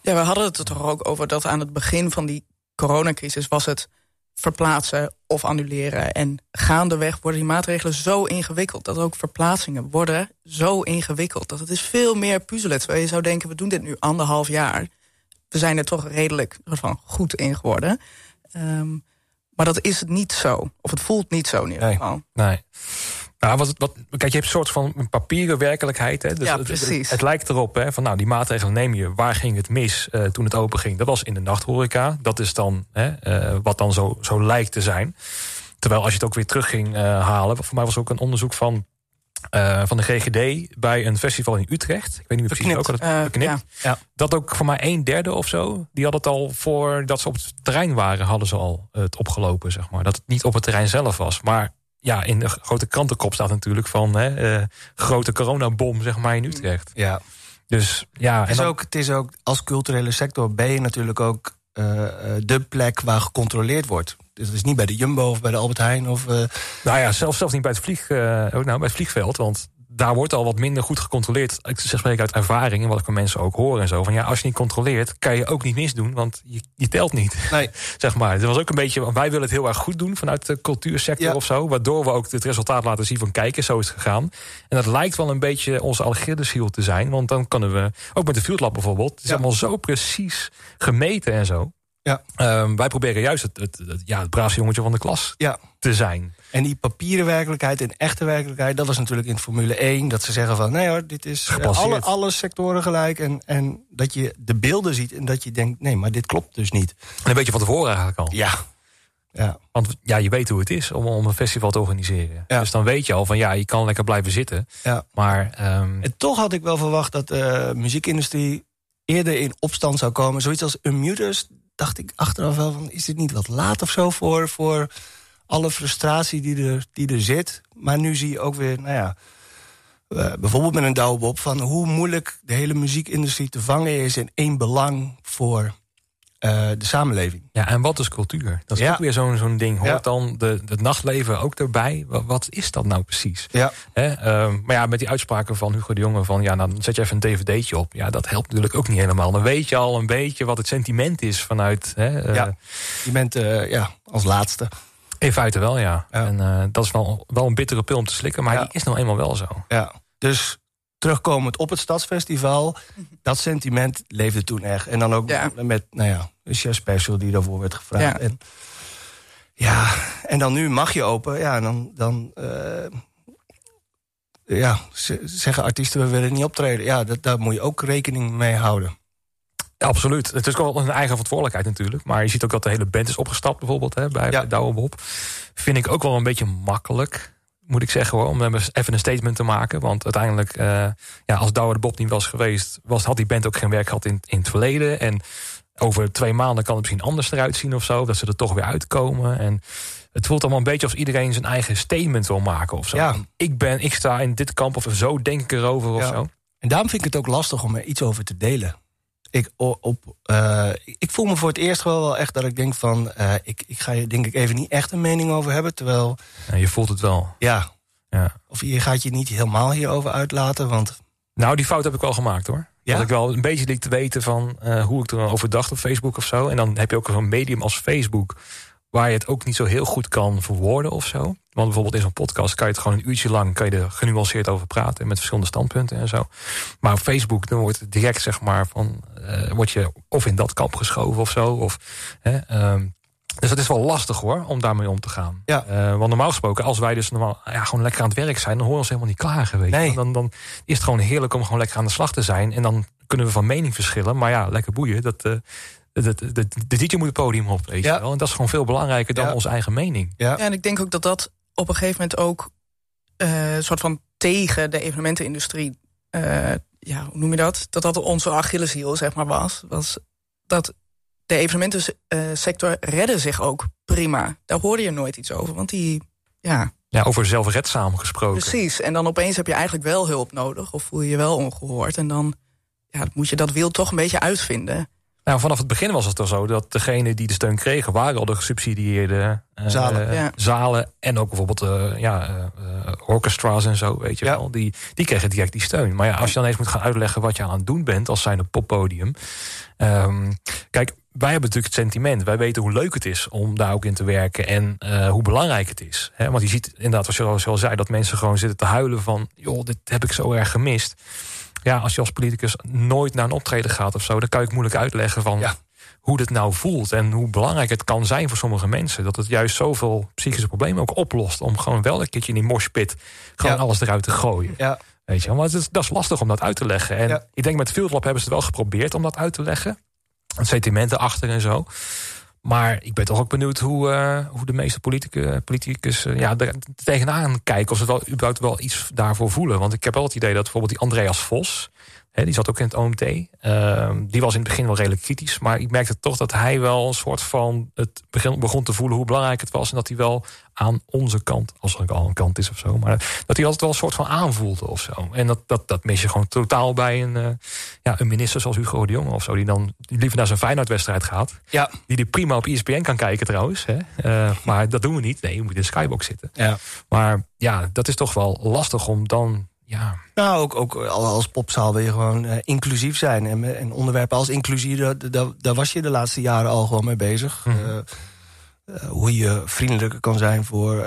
Ja, we hadden het er toch ook over dat aan het begin van die coronacrisis was het verplaatsen of annuleren. En gaandeweg worden die maatregelen zo ingewikkeld... dat ook verplaatsingen worden zo ingewikkeld. Dat het is veel meer puzzelen. Terwijl je zou denken, we doen dit nu anderhalf jaar. We zijn er toch redelijk van goed in geworden. Ehm, maar dat is het niet zo. Of het voelt niet zo in ieder Nee. geval. Nee. Nou, wat, wat, kijk, je hebt een soort van een papieren werkelijkheid. Hè? Dus Ja, het, het, precies. het lijkt erop hè, van nou, die maatregelen neem je. Waar ging het mis uh, toen het open ging? Dat was in de nachthoreca. Dat is dan hè, uh, wat dan zo, zo lijkt te zijn. Terwijl als je het ook weer terug ging uh, halen. Voor mij was ook een onderzoek van, van de GGD bij een festival in Utrecht. Ik weet niet meer precies ook. Dat, beknipt. Ja. dat ook voor mij een derde of zo. Die had het al voordat ze op het terrein waren, hadden ze al het opgelopen. Zeg maar. Dat het niet op het terrein zelf was. Maar ja, in de grote krantenkop staat natuurlijk van hè, uh, grote coronabom, zeg maar, in Utrecht. Ja. Dus ja. Het is, ook, het is ook als culturele sector ben je natuurlijk ook uh, de plek waar gecontroleerd wordt. Dus het is niet bij de Jumbo of bij de Albert Heijn. Of, uh... Nou ja, zelfs, zelfs niet bij het, vlieg, uh, nou, bij het vliegveld. Want daar wordt al wat minder goed gecontroleerd. Ik zeg spreek uit ervaring en wat ik van mensen ook hoor en zo. Van ja, als je niet controleert, kan je ook niet misdoen, want je, je telt niet. Nee. zeg maar. Het was ook een beetje, wij willen het heel erg goed doen vanuit de cultuursector ja. of zo. Waardoor we ook het resultaat laten zien van kijken, zo is het gegaan. En dat lijkt wel een beetje onze Algerdeshiel te zijn. Want dan kunnen we, ook met de Field Lab bijvoorbeeld, het is ja. allemaal zo precies gemeten en zo. Ja. Um, wij proberen juist het, het, het, ja, het braafste jongetje van de klas ja. te zijn. En die papieren werkelijkheid en echte werkelijkheid... dat was natuurlijk in Formule 1. Dat ze zeggen van, nee hoor, dit is uh, alle, alle sectoren gelijk. En, en dat je de beelden ziet en dat je denkt... nee, maar dit klopt dus niet. En een beetje van tevoren eigenlijk al. Ja. ja. Want ja, je weet hoe het is om, om een festival te organiseren. Ja. Dus dan weet je al van, ja, je kan lekker blijven zitten. Ja. Maar... Um... En toch had ik wel verwacht dat de uh, muziekindustrie... eerder in opstand zou komen. Zoiets als Unmuters dacht ik achteraf wel van... is dit niet wat laat of zo voor... voor alle frustratie die er, die er zit. Maar nu zie je ook weer, nou ja... Uh, bijvoorbeeld met een douwbob... van hoe moeilijk de hele muziekindustrie te vangen is... in één belang voor uh, de samenleving. Ja, en wat is cultuur? Dat is Ja. ook weer zo'n zo'n ding. Hoort Ja. dan de, het nachtleven ook erbij? Wat, wat is dat nou precies? Ja, Hè, ehm, maar ja, met die uitspraken van Hugo de Jonge... van ja, dan zet je even een dvd'tje op. Ja, dat helpt natuurlijk ook niet helemaal. Dan weet je al een beetje wat het sentiment is vanuit... Hè, eh, Ja. je bent ja, als laatste. In feite wel, ja. Ja. En uh, dat is wel, wel een bittere pil om te slikken... maar Ja. die is nou eenmaal wel zo. Ja. Dus terugkomend op het Stadsfestival... dat sentiment leefde toen echt. En dan ook Ja. met, nou ja, een chef special die daarvoor werd gevraagd. Ja. En, ja, en dan nu mag je open. Ja, en dan... dan uh, ja, ze- zeggen artiesten, we willen niet optreden. Ja, dat, daar moet je ook rekening mee houden. Ja, absoluut. Het is wel een eigen verantwoordelijkheid natuurlijk. Maar je ziet ook dat de hele band is opgestapt bijvoorbeeld hè, bij, Ja. Douwe Bob. Vind ik ook wel een beetje makkelijk, moet ik zeggen hoor. Om even een statement te maken. Want uiteindelijk, eh, ja, als Douwe de Bob niet was geweest... Was, had die band ook geen werk gehad in, in het verleden. En over twee maanden kan het misschien anders eruit zien of zo. Dat ze er toch weer uitkomen. En het voelt allemaal een beetje alsof iedereen zijn eigen statement wil maken of zo. Ja. Ik, ben, ik sta in dit kamp of zo denk ik erover of zo. En daarom vind ik het ook lastig om er iets over te delen. Ik, op, eh, ik voel me voor het eerst gewoon wel echt dat ik denk van... eh, ik, ik ga je denk ik even niet echt een mening over hebben. Terwijl, Ja, je voelt het wel. ja, Ja. of je gaat je niet helemaal hierover uitlaten. Want Nou, die fout heb ik wel gemaakt hoor. Ja? Dat ik wel een beetje liet te weten van eh, hoe ik erover dacht op Facebook of zo. En dan heb je ook zo'n medium als Facebook. Waar je het ook niet zo heel goed kan verwoorden of zo. Want bijvoorbeeld in zo'n podcast kan je het gewoon een uurtje lang... kan je er genuanceerd over praten met verschillende standpunten en zo. Maar op Facebook dan wordt het direct zeg maar van... eh word je of in dat kamp geschoven of zo. Of, hè, ehm, dus het is wel lastig hoor, om daarmee om te gaan. Ja. Eh, want normaal gesproken, als wij dus normaal, ja, gewoon lekker aan het werk zijn... dan horen we ons helemaal niet klagen. Weet. Nee. Dan, dan is het gewoon heerlijk om gewoon lekker aan de slag te zijn. En dan kunnen we van mening verschillen. Maar ja, lekker boeien. Dat, eh de, de, de, de DJ moet het podium op, weet je Ja. wel. En dat is gewoon veel belangrijker dan Ja. onze eigen mening. ja, Ja, en ik denk ook dat dat op een gegeven moment ook eh, een soort van tegen de evenementenindustrie, eh, ja, hoe noem je dat? Dat dat onze Achilleshiel zeg maar was. Was dat de evenementensector redde zich ook prima. Daar hoorde je nooit iets over, want die, ja, Ja, over zelfredzaam gesproken. precies. En dan opeens heb je eigenlijk wel hulp nodig of voel je je wel ongehoord. En dan ja, moet je dat wiel toch een beetje uitvinden. Nou, vanaf het begin was het toch zo dat degenen die de steun kregen... waren al de gesubsidieerde eh, Zalen. Ja. zalen. En ook bijvoorbeeld eh, ja, eh, orchestra's en zo, weet je Ja. wel. Die, die kregen direct die steun. Maar ja, als je dan eens moet gaan uitleggen wat je aan het doen bent... als zijn op poppodium. Ehm, kijk, wij hebben natuurlijk het sentiment. Wij weten hoe leuk het is om daar ook in te werken... en hoe belangrijk het is. Hè? Want je ziet inderdaad, als je al zei... dat mensen gewoon zitten te huilen van... joh, dit heb ik zo erg gemist. Ja, als je als politicus nooit naar een optreden gaat of zo... dan kan ik moeilijk uitleggen van Ja. hoe dit nou voelt... en hoe belangrijk het kan zijn voor sommige mensen. Dat het juist zoveel psychische problemen ook oplost... om gewoon wel een keertje in die moshpit gewoon Ja. alles eruit te gooien. ja, Weet je, maar het is, dat is lastig om dat uit te leggen. En ik denk met Field Lab hebben ze het wel geprobeerd om dat uit te leggen. Het sentiment erachter en zo. Maar ik ben toch ook benieuwd hoe, eh, hoe de meeste politicus, politicus eh, ja, er tegenaan kijken. Of ze überhaupt wel iets daarvoor voelen. Want ik heb wel het idee dat bijvoorbeeld die Andreas Vos... die zat ook in het OMT. Ehm, die was in het begin wel redelijk kritisch. Maar ik merkte toch dat hij wel een soort van het begon, begon te voelen hoe belangrijk het was. En dat hij wel aan onze kant, als er al een kant is of zo. Maar dat hij altijd wel een soort van aanvoelde of zo. En dat, dat, dat mis je gewoon totaal bij een, uh, ja, een minister zoals Hugo de Jonge of zo. Die dan liever naar zijn Feyenoord-wedstrijd gaat. Ja. Die die prima op ESPN kan kijken trouwens. Hè. Uh, maar dat doen we niet. Nee, je moet in de skybox zitten. Ja. Maar ja, dat is toch wel lastig om dan ja. Nou, ook, ook als popzaal wil je gewoon uh, inclusief zijn. En, en onderwerpen als inclusie, daar, daar, was je de laatste jaren al gewoon mee bezig. Mm -hmm. uh, uh, hoe je vriendelijker kan zijn voor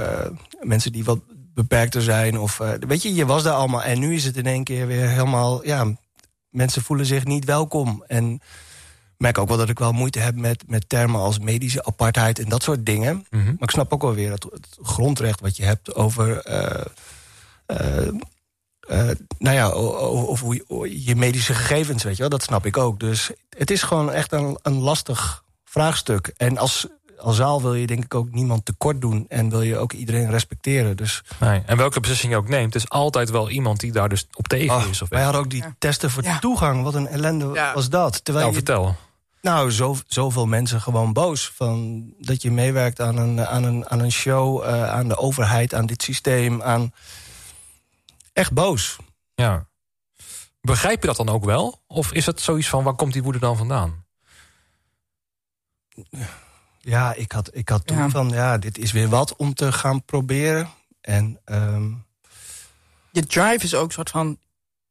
mensen die wat beperkter zijn. Of, weet je, je was daar allemaal. En nu is het in één keer weer helemaal... Ja, mensen voelen zich niet welkom. En ik merk ook wel dat ik wel moeite heb met, met termen als medische apartheid en dat soort dingen. Mm -hmm. Maar ik snap ook wel weer het, het grondrecht wat je hebt over... Uh, nou ja, of hoe je medische gegevens, weet je wel, dat snap ik ook. Dus het is gewoon echt een, een lastig vraagstuk. En als, als zaal wil je denk ik ook niemand tekort doen... en wil je ook iedereen respecteren. Dus... Nee, en welke beslissing je ook neemt, is altijd wel iemand die daar dus op tegen oh, is. Of wij hadden ook die ja. testen voor Ja. toegang. Wat een ellende Ja. was dat. Terwijl Nou, je, vertel. nou, zo, zoveel mensen gewoon boos. Van dat je meewerkt aan een, aan een, aan een show, eh, aan de overheid, aan dit systeem. Aan... Echt boos. Ja. Begrijp je dat dan ook wel? Of is het zoiets van, waar komt die woede dan vandaan? Ja, ik had, ik had toen Ja. van, ja, dit is weer wat om te gaan proberen. En ehm, Je drive is ook een soort van...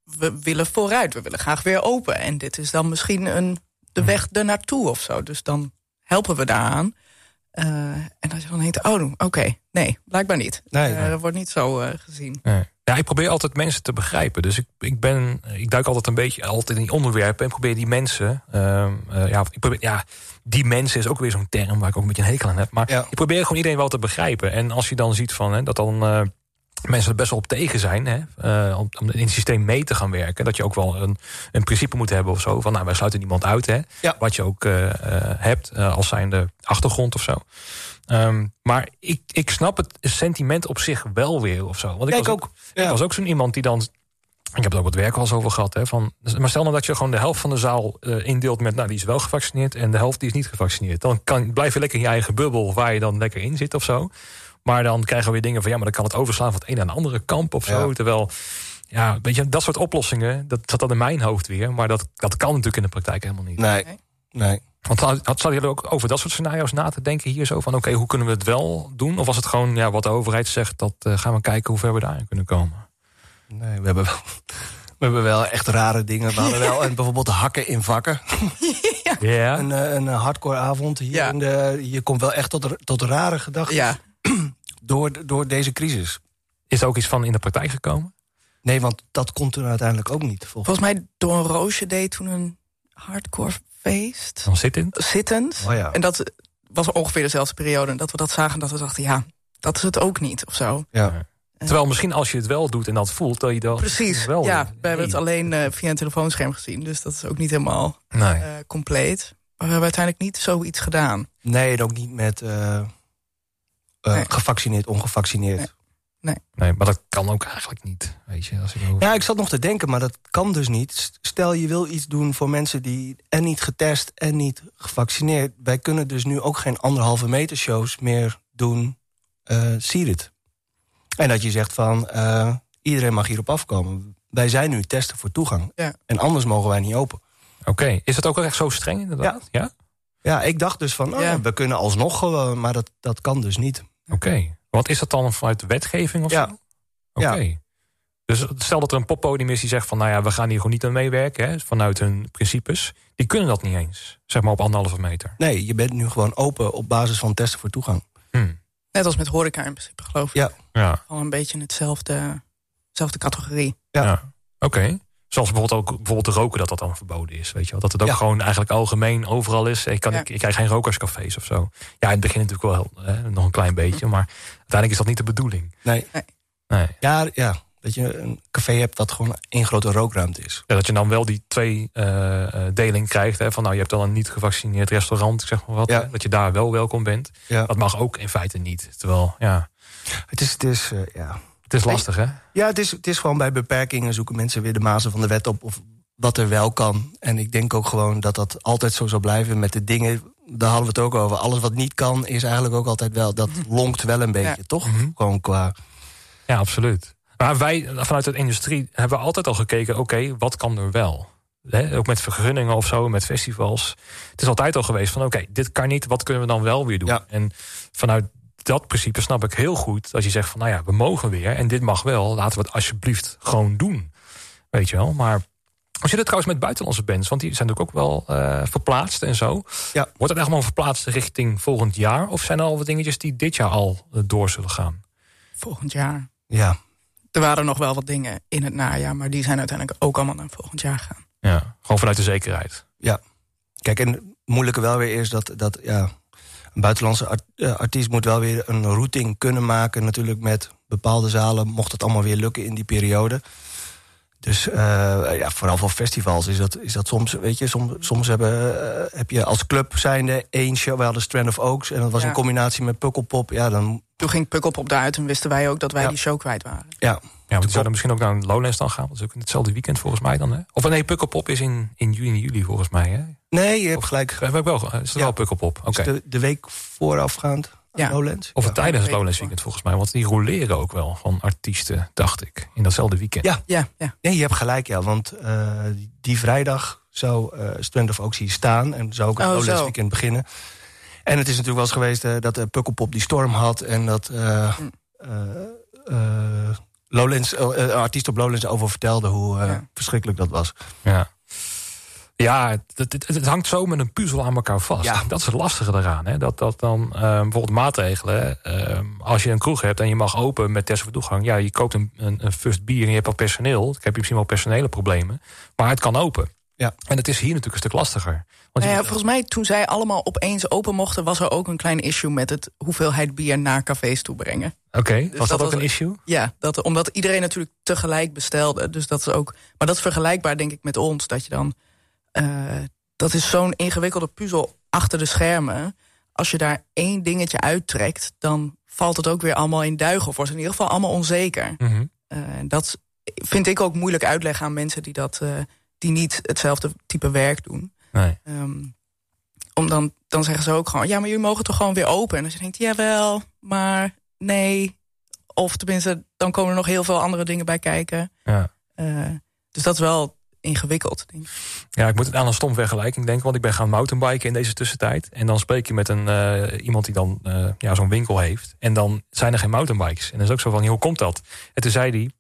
we willen vooruit, we willen graag weer open. En dit is dan misschien een, de weg ernaartoe of zo. Dus dan helpen we daaraan. Eh, en als je dan denkt, oh, oké, nee, blijkbaar niet. Nee, Eh, nee. dat wordt niet zo eh, gezien. Nee. Ja, ik probeer altijd mensen te begrijpen. Dus ik, ik, ben, ik duik altijd een beetje altijd in die onderwerpen... en probeer die mensen... eh, ja, ik probeer, ja, die mensen is ook weer zo'n term... waar ik ook een beetje een hekel aan heb. Maar Ja. ik probeer gewoon iedereen wel te begrijpen. En als je dan ziet van, hè, dat dan... eh, mensen er best wel op tegen zijn... Hè, eh, om, in het systeem mee te gaan werken... dat je ook wel een, een principe moet hebben of zo... van nou, wij sluiten niemand uit, hè, Ja. wat je ook hebt... als zijnde achtergrond of zo. Ehm, maar ik, ik snap het sentiment op zich wel weer of zo. Want ik Ja, ik was ook. ik Ja. was ook zo'n iemand die dan. Ik heb er ook wat werk wel eens over gehad. Hè, van, maar stel nou dat je gewoon de helft van de zaal eh, indeelt met. Nou, die is wel gevaccineerd en de helft die is niet gevaccineerd. Dan kan, blijf je lekker in je eigen bubbel waar je dan lekker in zit of zo. Maar dan krijgen we weer dingen van ja, maar dan kan het overslaan van het een naar de andere kamp of zo. Ja. Terwijl, ja, weet je, dat soort oplossingen, dat zat dan in mijn hoofd weer. Maar dat, dat kan natuurlijk in de praktijk helemaal niet. Nee, Nee. Want had, je er ook over dat soort scenario's na te denken hier zo van oké, hoe kunnen we het wel doen? Of was het gewoon ja, wat de overheid zegt, dat eh, gaan we kijken hoe ver we daarin kunnen komen? Nee, we hebben wel, we hebben wel echt rare dingen. We hadden wel en bijvoorbeeld hakken in vakken. Ja. Een, eh, een hardcore avond hier. Ja. In de, je komt wel echt tot, tot rare gedachten Ja, door, door deze crisis. Is er ook iets van in de praktijk gekomen? Nee, want dat komt toen uiteindelijk ook niet. Volgens volgens mij Don Roosje deed toen een hardcore feest. Dan zit in. Zittend. Oh ja. En dat was ongeveer dezelfde periode. En dat we dat zagen, dat we dachten, ja, dat is het ook niet of zo. Ja. Terwijl misschien als je het wel doet en dat voelt, dat je dan Precies, wel. ja. We hebben het alleen eh, via een telefoonscherm gezien. Dus dat is ook niet helemaal Nee. eh, compleet. Maar we hebben uiteindelijk niet zoiets gedaan. Nee, en ook niet met eh, eh, Nee. gevaccineerd, ongevaccineerd. nee, maar dat kan ook eigenlijk niet. Weet je, als ik over... Ja, ik zat nog te denken, maar dat kan dus niet. Stel je wil iets doen voor mensen die en niet getest en niet gevaccineerd. Wij kunnen dus nu ook geen anderhalve meter shows meer doen. eh zie het. En dat je zegt van eh, iedereen mag hierop afkomen. Wij zijn nu testen voor toegang. Ja. En anders mogen wij niet open. Oké, is het ook echt zo streng inderdaad? Ja. Ja, ik dacht dus van, oh, Ja. we kunnen alsnog gewoon, maar dat, dat kan dus niet. Oké. Want is dat dan vanuit de wetgeving of Ja. zo? Oké. Dus stel dat er een poppodium is die zegt van... nou ja, we gaan hier gewoon niet aan meewerken, hè, vanuit hun principes. Die kunnen dat niet eens, zeg maar op anderhalve meter. Nee, je bent nu gewoon open op basis van testen voor toegang. Hm. Net als met horeca in principe, geloof ik. Ja. Ja, Al een beetje in hetzelfde, dezelfde categorie. Ja. ja. oké. Zoals bijvoorbeeld ook bijvoorbeeld roken, dat dat dan verboden is. Weet je wel? Dat het ook Ja. gewoon eigenlijk algemeen overal is. Ik, kan, Ja. ik, ik krijg geen rokerscafés of zo. Ja, in het begin natuurlijk wel hè, nog een klein beetje. Maar uiteindelijk is dat niet de bedoeling. Nee. Nee. Ja, ja, dat je een café hebt wat gewoon één grote rookruimte is. Ja, dat je dan wel die twee eh, eh, deling krijgt. Hè, van nou, je hebt dan een niet gevaccineerd restaurant, ik zeg maar wat. Ja. hè, dat je daar wel welkom bent. Ja. Dat mag ook in feite niet. Terwijl, ja, Het is, het is, eh, ja. Het is lastig hè. Ja, het is, het is gewoon bij beperkingen zoeken mensen weer de mazen van de wet op. Of wat er wel kan. En ik denk ook gewoon dat dat altijd zo zal blijven met de dingen. Daar hadden we het ook over. Alles wat niet kan, is eigenlijk ook altijd wel. Dat Mhm. lonkt wel een beetje, toch? Mhm. Gewoon qua. Ja, absoluut. Maar wij vanuit de industrie hebben we altijd al gekeken... oké, wat kan er wel? Hè, ook met vergunningen of zo, met festivals. Het is altijd al geweest van oké, dit kan niet, wat kunnen we dan wel weer doen? Ja. En vanuit dat principe snap ik heel goed... als je zegt van nou ja, we mogen weer en dit mag wel... laten we het alsjeblieft gewoon doen. Weet je wel, maar... Als je dat trouwens met buitenlandse bands, want die zijn natuurlijk ook wel eh, verplaatst en zo. Ja. Wordt het echt allemaal verplaatst richting volgend jaar? Of zijn er al wat dingetjes die dit jaar al eh, door zullen gaan? Volgend jaar. Ja, Er waren nog wel wat dingen in het najaar, maar die zijn uiteindelijk ook allemaal naar volgend jaar gegaan. Ja, gewoon vanuit de zekerheid. Kijk, en het moeilijke wel weer is dat, dat ja, een buitenlandse art- eh, artiest moet wel weer een routing kunnen maken. Natuurlijk met bepaalde zalen, mocht het allemaal weer lukken in die periode. Dus eh, ja, vooral voor festivals is dat, is dat soms, weet je, soms, soms hebben, eh, heb je als club zijnde één show. We hadden Strand of Oaks en dat was Ja. in combinatie met Pukkelpop. Ja, dan, Toen ging Pukkelpop eruit en wisten wij ook dat wij Ja. die show kwijt waren. ja, Ja, want die zouden misschien ook naar een Lowlands dan gaan. Dat is ook in hetzelfde weekend volgens mij dan. Hè? Of nee, Pukkelpop is in, in juni, juli volgens mij. Hè? nee, je hebt gelijk. Heb ik wel, is het Ja. wel Pukkelpop? Oké. Dus de, de week voorafgaand aan Ja. Lowlands. Of Ja. tijdens het Lowlands weekend volgens mij. Want die roleren ook wel van artiesten, dacht ik. In datzelfde weekend. Ja. Ja, ja. Nee, je hebt gelijk, ja. Want eh, die vrijdag zou eh Strand of Oaks hier staan. En zou ook het Oh, Lowlands zo. weekend beginnen. En het is natuurlijk wel eens geweest eh, dat uh, Pukkelpop die storm had. En dat eh, Hm. Eh, eh, Lowlands, eh, een artiest op Lowlands over vertelde hoe eh, Ja. verschrikkelijk dat was. Ja, ja het, het, het hangt zo met een puzzel aan elkaar vast. Ja. Dat is het lastige eraan. Hè? Dat, dat dan eh, bijvoorbeeld maatregelen. eh, als je een kroeg hebt en je mag open met test voor toegang. Ja, je koopt een, een, een first bier en je hebt al personeel. Dan heb je misschien wel personele problemen. Maar het kan open. Ja. En het is hier natuurlijk een stuk lastiger. Want Nou ja, volgens mij toen zij allemaal opeens open mochten... was er ook een klein issue met het hoeveelheid bier naar cafés toe brengen. Oké, was dat, dat ook was- een issue? Ja, dat, omdat iedereen natuurlijk tegelijk bestelde. Dus dat is ook. Maar dat is vergelijkbaar, denk ik, met ons. Dat je dan. eh, dat is zo'n ingewikkelde puzzel achter de schermen. Als je daar één dingetje uittrekt, dan valt het ook weer allemaal in duigen. Of wordt het in ieder geval allemaal onzeker. Mhm. Eh, dat vind ik ook moeilijk uitleggen aan mensen die, dat, eh, die niet hetzelfde type werk doen. Nee. Ehm, om dan, dan zeggen ze ook gewoon, ja, maar jullie mogen toch gewoon weer open. En als je denkt, jawel, maar nee. Of tenminste, dan komen er nog heel veel andere dingen bij kijken. Ja. Eh, dus dat is wel ingewikkeld. Denk ik. Ja, ik moet het aan een stom vergelijking denken, want ik ben gaan mountainbiken in deze tussentijd. En dan spreek je met een, eh, iemand die dan eh, ja, zo'n winkel heeft. En dan zijn er geen mountainbikes. En dan is ook zo van, hoe komt dat? En toen zei hij,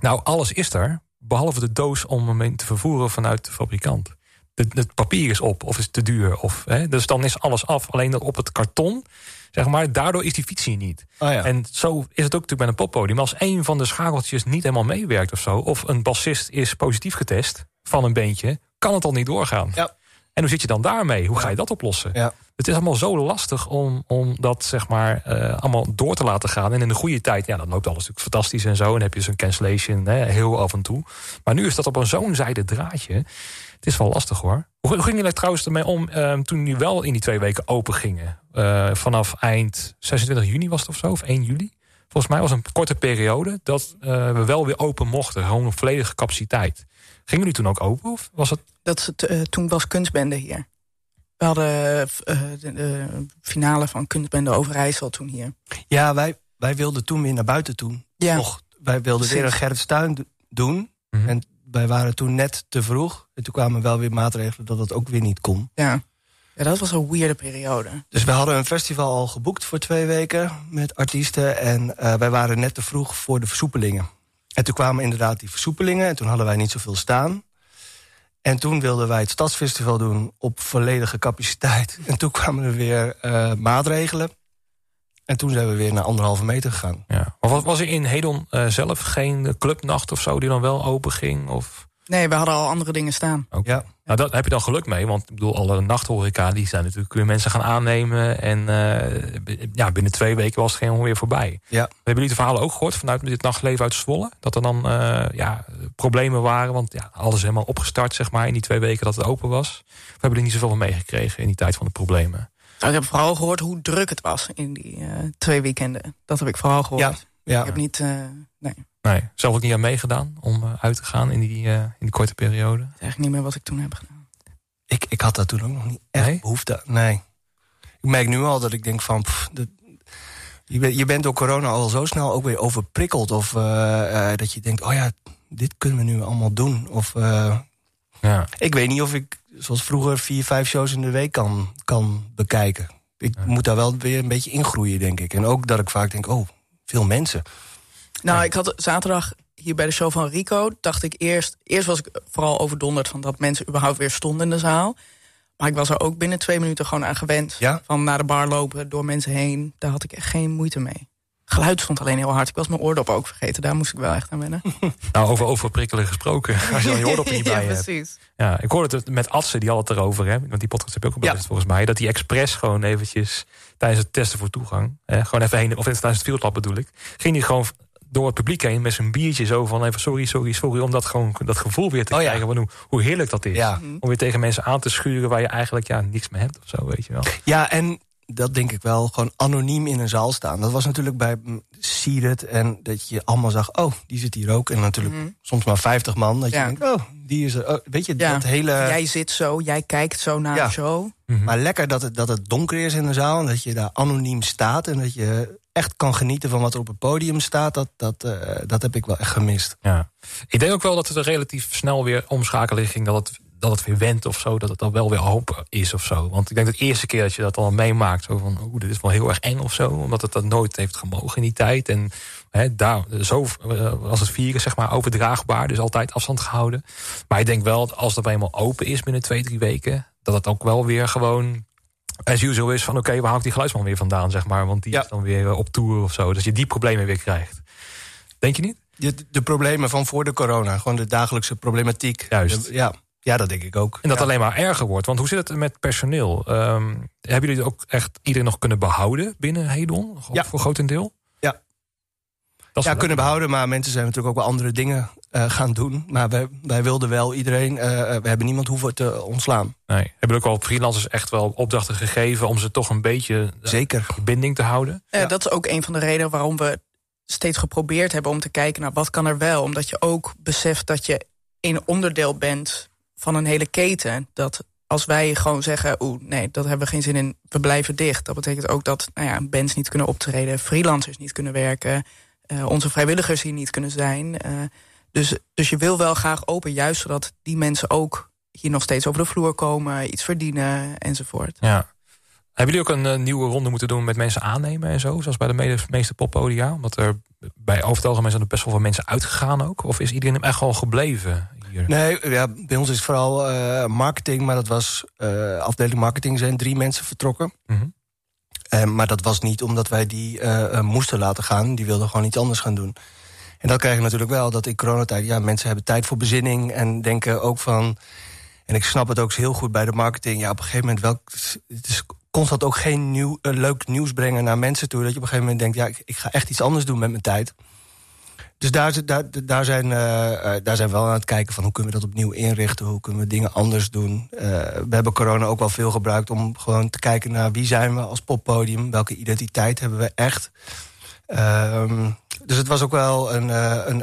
nou alles is er, behalve de doos om hem in te vervoeren vanuit de fabrikant. Het, het papier is op, of is te duur. Of, hè, dus dan is alles af. Alleen dat op het karton, zeg maar, daardoor is die fiets hier niet. Oh ja. En zo is het ook natuurlijk bij een poppodium. Als één van de schakeltjes niet helemaal meewerkt of zo... of een bassist is positief getest van een beentje... kan het al niet doorgaan. Ja. En hoe zit je dan daarmee? Hoe ga je dat oplossen? Ja. Het is allemaal zo lastig om, om dat zeg maar eh, allemaal door te laten gaan. En in de goede tijd, ja, dan loopt alles natuurlijk fantastisch en zo. En heb je zo'n cancellation hè, heel af en toe. Maar nu is dat op een zo'n zijde draadje. Het is wel lastig hoor. Hoe, hoe gingen jullie trouwens ermee om eh, toen jullie wel in die twee weken open gingen? Eh, vanaf eind 26 juni was het of zo, of 1 juli? Volgens mij was het een korte periode dat eh, we wel weer open mochten. Gewoon een volledige capaciteit. Gingen jullie toen ook open? Of was het Dat eh, toen was kunstbende hier. We hadden eh, de, de finale van kunstbende Overijssel toen hier. Ja, wij, wij wilden toen weer naar buiten toe. Ja, Och, wij wilden weer een Precies. Gerrit Stuin do- doen. Mhm. En wij waren toen net te vroeg. En toen kwamen wel weer maatregelen dat dat ook weer niet kon. ja. ja, dat was een weirde periode. Dus we hadden een festival al geboekt voor twee weken met artiesten. En eh, wij waren net te vroeg voor de versoepelingen. En toen kwamen inderdaad die versoepelingen. En toen hadden wij niet zoveel staan. En toen wilden wij het Stadsfestival doen op volledige capaciteit. En toen kwamen er weer eh, maatregelen. En toen zijn we weer naar anderhalve meter gegaan. Ja. Maar was, er in Hedon eh, zelf geen clubnacht of zo die dan wel open ging? Of, Nee, we hadden al andere dingen staan. Ook- Ja. Nou, daar heb je dan geluk mee, want ik bedoel, alle nachthoreca die zijn natuurlijk weer mensen gaan aannemen. En eh, ja, binnen twee weken was het geen weer voorbij. Ja. Hebben jullie de verhalen ook gehoord vanuit dit nachtleven uit Zwolle? Dat er dan eh, ja, problemen waren, want ja, alles is helemaal opgestart zeg maar in die twee weken dat het open was. We hebben er niet zoveel van meegekregen in die tijd van de problemen. Nou, ik heb vooral gehoord hoe druk het was in die eh, twee weekenden. Dat heb ik vooral gehoord. Ja. Ja. Ik heb niet, uh, nee. Nee, zelf ook niet aan meegedaan om uh, uit te gaan in die, uh, in die korte periode? Eigenlijk niet meer wat ik toen heb gedaan. Ik, ik had dat toen ook nog niet echt nee? behoefte Nee. Ik merk nu al dat ik denk van... Pff, de, je, bent, je bent door corona al zo snel ook weer overprikkeld. Of dat je denkt, oh ja, dit kunnen we nu allemaal doen. Of ja. ik weet niet of ik, zoals vroeger, vier, vijf shows in de week kan, kan bekijken. Ik moet daar wel weer een beetje ingroeien, denk ik. En ook dat ik vaak denk, oh, veel mensen. Nou, ik had zaterdag hier bij de show van Rico, dacht ik eerst... Eerst was ik vooral overdonderd van dat mensen überhaupt weer stonden in de zaal. Maar ik was er ook binnen twee minuten gewoon aan gewend. Ja? Van naar de bar lopen, door mensen heen. Daar had ik echt geen moeite mee. Geluid stond alleen heel hard. Ik was mijn oordop ook vergeten. Daar moest ik wel echt aan wennen. Nou, over overprikkelen gesproken. Als je dan je oordop niet bij ja, precies. Ja, ik hoorde het met Atse, die al het erover. Hè? Want die podcast heb je ook al volgens mij. Dat die expres gewoon eventjes tijdens het testen voor toegang... gewoon even heen, of tijdens het fieldlab bedoel ik... ging hij gewoon door het publiek heen met zijn biertje zo van even sorry, sorry, sorry. Om dat, gewoon, dat gevoel weer te oh, krijgen van hoe, hoe heerlijk dat is. Ja. Om weer tegen mensen aan te schuren waar je eigenlijk ja, niks mee hebt of zo, weet je wel. Ja, en dat denk ik wel, gewoon anoniem in een zaal staan. Dat was natuurlijk bij Sieret en dat je allemaal zag... oh, die zit hier ook. En natuurlijk mhm. soms maar 50 man. Dat je denkt, oh, die is er. Oh, weet je, dat hele... Jij zit zo, jij kijkt zo naar ja. zo. Mhm. Maar lekker dat het, dat het donker is in de zaal... en dat je daar anoniem staat... en dat je echt kan genieten van wat er op het podium staat... dat, dat, uh, dat heb ik wel echt gemist. Ja. Ik denk ook wel dat het er relatief snel weer omschakelen ging... dat het dat het weer went of zo, dat het dan wel weer hoop is of zo. Want ik denk dat de eerste keer dat je dat dan meemaakt, zo van, oeh, dit is wel heel erg eng of zo, omdat het dat nooit heeft gemogen in die tijd. En hè, daar, zo was het vieren, zeg maar, overdraagbaar, dus altijd afstand gehouden. Maar ik denk wel, als dat eenmaal open is binnen twee, drie weken, dat het ook wel weer gewoon as usual is van, oké, waar haal ik die geluidsman weer vandaan, zeg maar, want die is dan weer op tour of zo. Dus je die problemen weer krijgt. Denk je niet? De, de, problemen van voor de corona, gewoon de dagelijkse problematiek. Juist. ja. Ja, dat denk ik ook. En dat ja. alleen maar erger wordt. Want hoe zit het met personeel? Um, hebben jullie ook echt iedereen nog kunnen behouden binnen Hedon? Ja. Voor grotendeel? Ja. ja, kunnen behouden. Maar mensen zijn natuurlijk ook wel andere dingen uh, gaan doen. Maar wij, wij wilden wel iedereen... Uh, we hebben niemand hoeven te ontslaan. Nee. Hebben ook al freelancers echt wel opdrachten gegeven... om ze toch een beetje Zeker. binding te houden? Ja. Dat is ook een van de redenen waarom we steeds geprobeerd hebben... om te kijken naar wat kan er wel. Omdat je ook beseft dat je een onderdeel bent van een hele keten. Dat als wij gewoon zeggen, oeh, nee, dat hebben we geen zin in, we blijven dicht. Dat betekent ook dat nou ja, bands niet kunnen optreden, freelancers niet kunnen werken, uh, onze vrijwilligers hier niet kunnen zijn. Uh, dus, dus je wil wel graag open, juist zodat die mensen ook hier nog steeds over de vloer komen, iets verdienen enzovoort. Ja. Hebben jullie ook een uh, nieuwe ronde moeten doen met mensen aannemen en zo? Zoals bij de meeste poppodia? Omdat er bij over het algemeen zijn er best wel veel mensen uitgegaan ook. Of is iedereen echt gewoon gebleven Nee, ja, bij ons is vooral uh, marketing. Maar dat was uh, afdeling marketing zijn drie mensen vertrokken. Mm -hmm. uh, maar dat was niet omdat wij die moesten laten gaan. Die wilden gewoon iets anders gaan doen. En dat krijg je natuurlijk wel. Dat in coronatijd, ja, mensen hebben tijd voor bezinning. En denken ook van... En ik snap het ook heel goed bij de marketing. Ja, op een gegeven moment wel... Het is constant ook geen nieuw, leuk nieuws brengen naar mensen toe. Dat je op een gegeven moment denkt... ja, ik, ik ga echt iets anders doen met mijn tijd. Dus daar, daar, zijn, uh, daar zijn we wel aan het kijken van hoe kunnen we dat opnieuw inrichten. Hoe kunnen we dingen anders doen. Uh, we hebben corona ook wel veel gebruikt om gewoon te kijken naar wie zijn we als poppodium. Welke identiteit hebben we echt. Uh, dus het was ook wel een,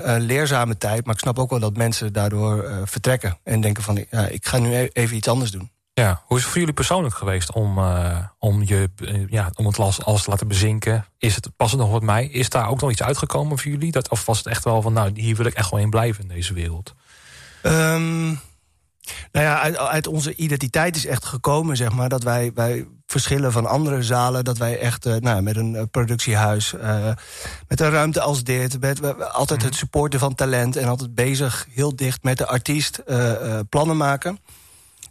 een, leerzame tijd. Maar ik snap ook wel dat mensen daardoor vertrekken. En denken van ik ga nu e-, even iets anders doen. Ja, hoe is het voor jullie persoonlijk geweest om, uh, om, je, uh, ja, om het alles, alles te laten bezinken? Is het, past het nog wat mij? Is daar ook nog iets uitgekomen voor jullie? Dat, of was het echt wel van, nou, hier wil ik echt wel in blijven in deze wereld? Um, nou ja, uit, uit, onze identiteit is echt gekomen, zeg maar, dat wij, wij verschillen van andere zalen. Dat wij echt uh, nou, met een productiehuis, met een ruimte als dit, met, altijd mhm. het supporten van talent en altijd bezig, heel dicht met de artiest, plannen maken.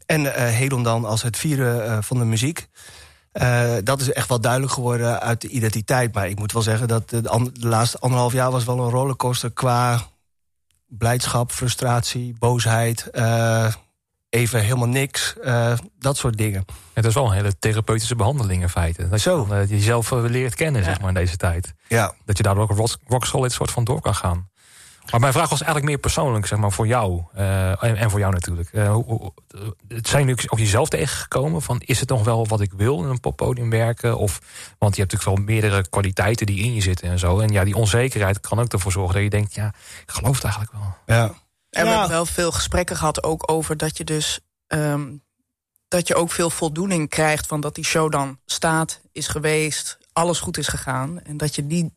En uh, Hedon dan als het vieren uh, van de muziek. Uh, dat is echt wel duidelijk geworden uit de identiteit. Maar ik moet wel zeggen dat de, de laatste anderhalf jaar was wel een rollercoaster qua blijdschap, frustratie, boosheid. even helemaal niks. dat soort dingen. Het is wel een hele therapeutische behandeling in feite. Dat Zo. je jezelf leert kennen zeg maar, in deze tijd. Ja. Dat je daardoor ook rock, rock solid soort van door kan gaan. Maar mijn vraag was eigenlijk meer persoonlijk, zeg maar, voor jou. Uh, en, en, voor jou natuurlijk. Uh, hoe, hoe, het zijn nu ook jezelf tegengekomen van... is het nog wel wat ik wil in een poppodium werken? Of, want je hebt natuurlijk wel meerdere kwaliteiten die in je zitten en zo. En ja, die onzekerheid kan ook ervoor zorgen dat je denkt... ja, ik geloof het eigenlijk wel. Ja. En we hebben wel veel gesprekken gehad ook over dat je dus... Um, dat je ook veel voldoening krijgt van dat die show dan staat, is geweest... alles goed is gegaan. En dat je die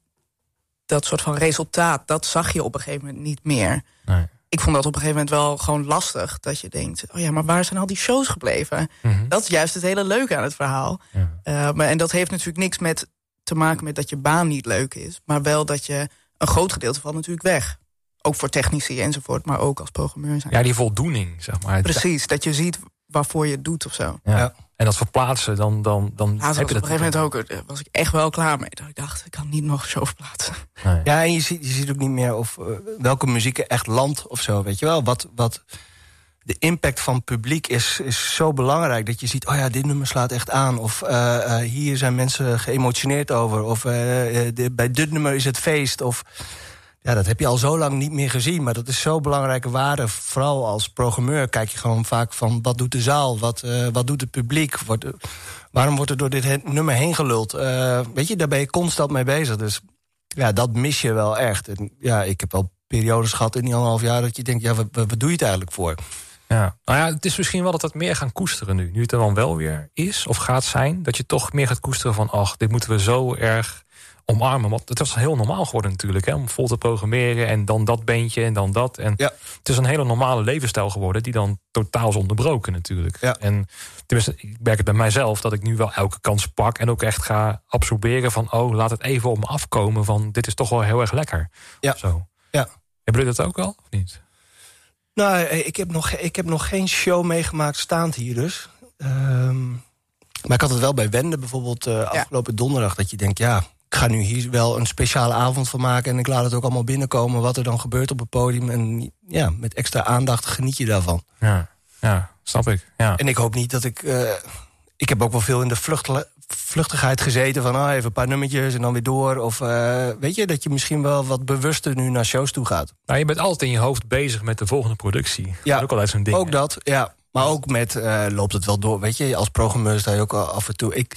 dat soort van resultaat, dat zag je op een gegeven moment niet meer. Nee. Ik vond dat op een gegeven moment wel gewoon lastig. Dat je denkt, oh ja, maar waar zijn al die shows gebleven? Mhm. Dat is juist het hele leuke aan het verhaal. Ja. Uh, maar, en dat heeft natuurlijk niks met te maken met dat je baan niet leuk is. Maar wel dat je een groot gedeelte van natuurlijk weg. Ook voor technici enzovoort, maar ook als programmeur zijn. Ja, die voldoening, zeg maar. Precies, dat je ziet waarvoor je het doet of zo. Ja. En dat verplaatsen, dan, dan, dan ja, heb je dat. Op een gegeven moment ook, eh, was ik echt wel klaar mee. Dat ik dacht, ik kan niet nog zo verplaatsen. Nee. Ja, en je ziet, je ziet ook niet meer of uh, welke muziek er echt landt of zo, weet je wel. Wat, wat de impact van publiek is, is zo belangrijk. Dat je ziet, oh ja, dit nummer slaat echt aan. Of uh, hier zijn mensen geëmotioneerd over. Of de, bij dit nummer is het feest. Of ja, dat heb je al zo lang niet meer gezien. Maar dat is zo belangrijke waarde. Vooral als programmeur kijk je gewoon vaak van... wat doet de zaal? Wat, uh, wat doet het publiek? Wordt, waarom wordt er door dit nummer heen geluld? Uh, weet je, daar ben je constant mee bezig. Dus ja, dat mis je wel echt. En, ja, ik heb wel periodes gehad in die anderhalf jaar... dat je denkt, ja, wat, wat doe je het eigenlijk voor? Ja, nou ja, het is misschien wel dat het meer gaan koesteren nu. Nu het er dan wel weer is of gaat zijn... dat je toch meer gaat koesteren van... ach, dit moeten we zo erg omarmen. Want het was heel normaal geworden natuurlijk. Hè, om vol te programmeren en dan dat beentje en dan dat. En ja. het is een hele normale levensstijl geworden... die dan totaal is onderbroken natuurlijk. Ja. En tenminste, ik merk het bij mijzelf... dat ik nu wel elke kans pak en ook echt ga absorberen van... oh, laat het even op me afkomen van... dit is toch wel heel erg lekker. Ja. Zo. ja. Hebben jullie dat ook al, of niet? Nou, ik heb nog, ik heb nog geen show meegemaakt staand hier dus. Um, maar ik had het wel bij Wende bijvoorbeeld uh, afgelopen donderdag... dat je denkt, ja, ik ga nu hier wel een speciale avond van maken... en ik laat het ook allemaal binnenkomen wat er dan gebeurt op het podium. En ja, met extra aandacht geniet je daarvan. Ja, ja snap ik. Ja. En ik hoop niet dat ik... Uh, ik heb ook wel veel in de vlucht, vluchtigheid gezeten... van oh, even een paar nummertjes en dan weer door. Of uh, weet je, dat je misschien wel wat bewuster nu naar shows toe gaat. Nou, je bent altijd in je hoofd bezig met de volgende productie. Ja, dat ook altijd zo'n ding. Ook dat, ja. Maar ook met, uh, loopt het wel door. Weet je, als programmeur sta je ook af en toe... Ik,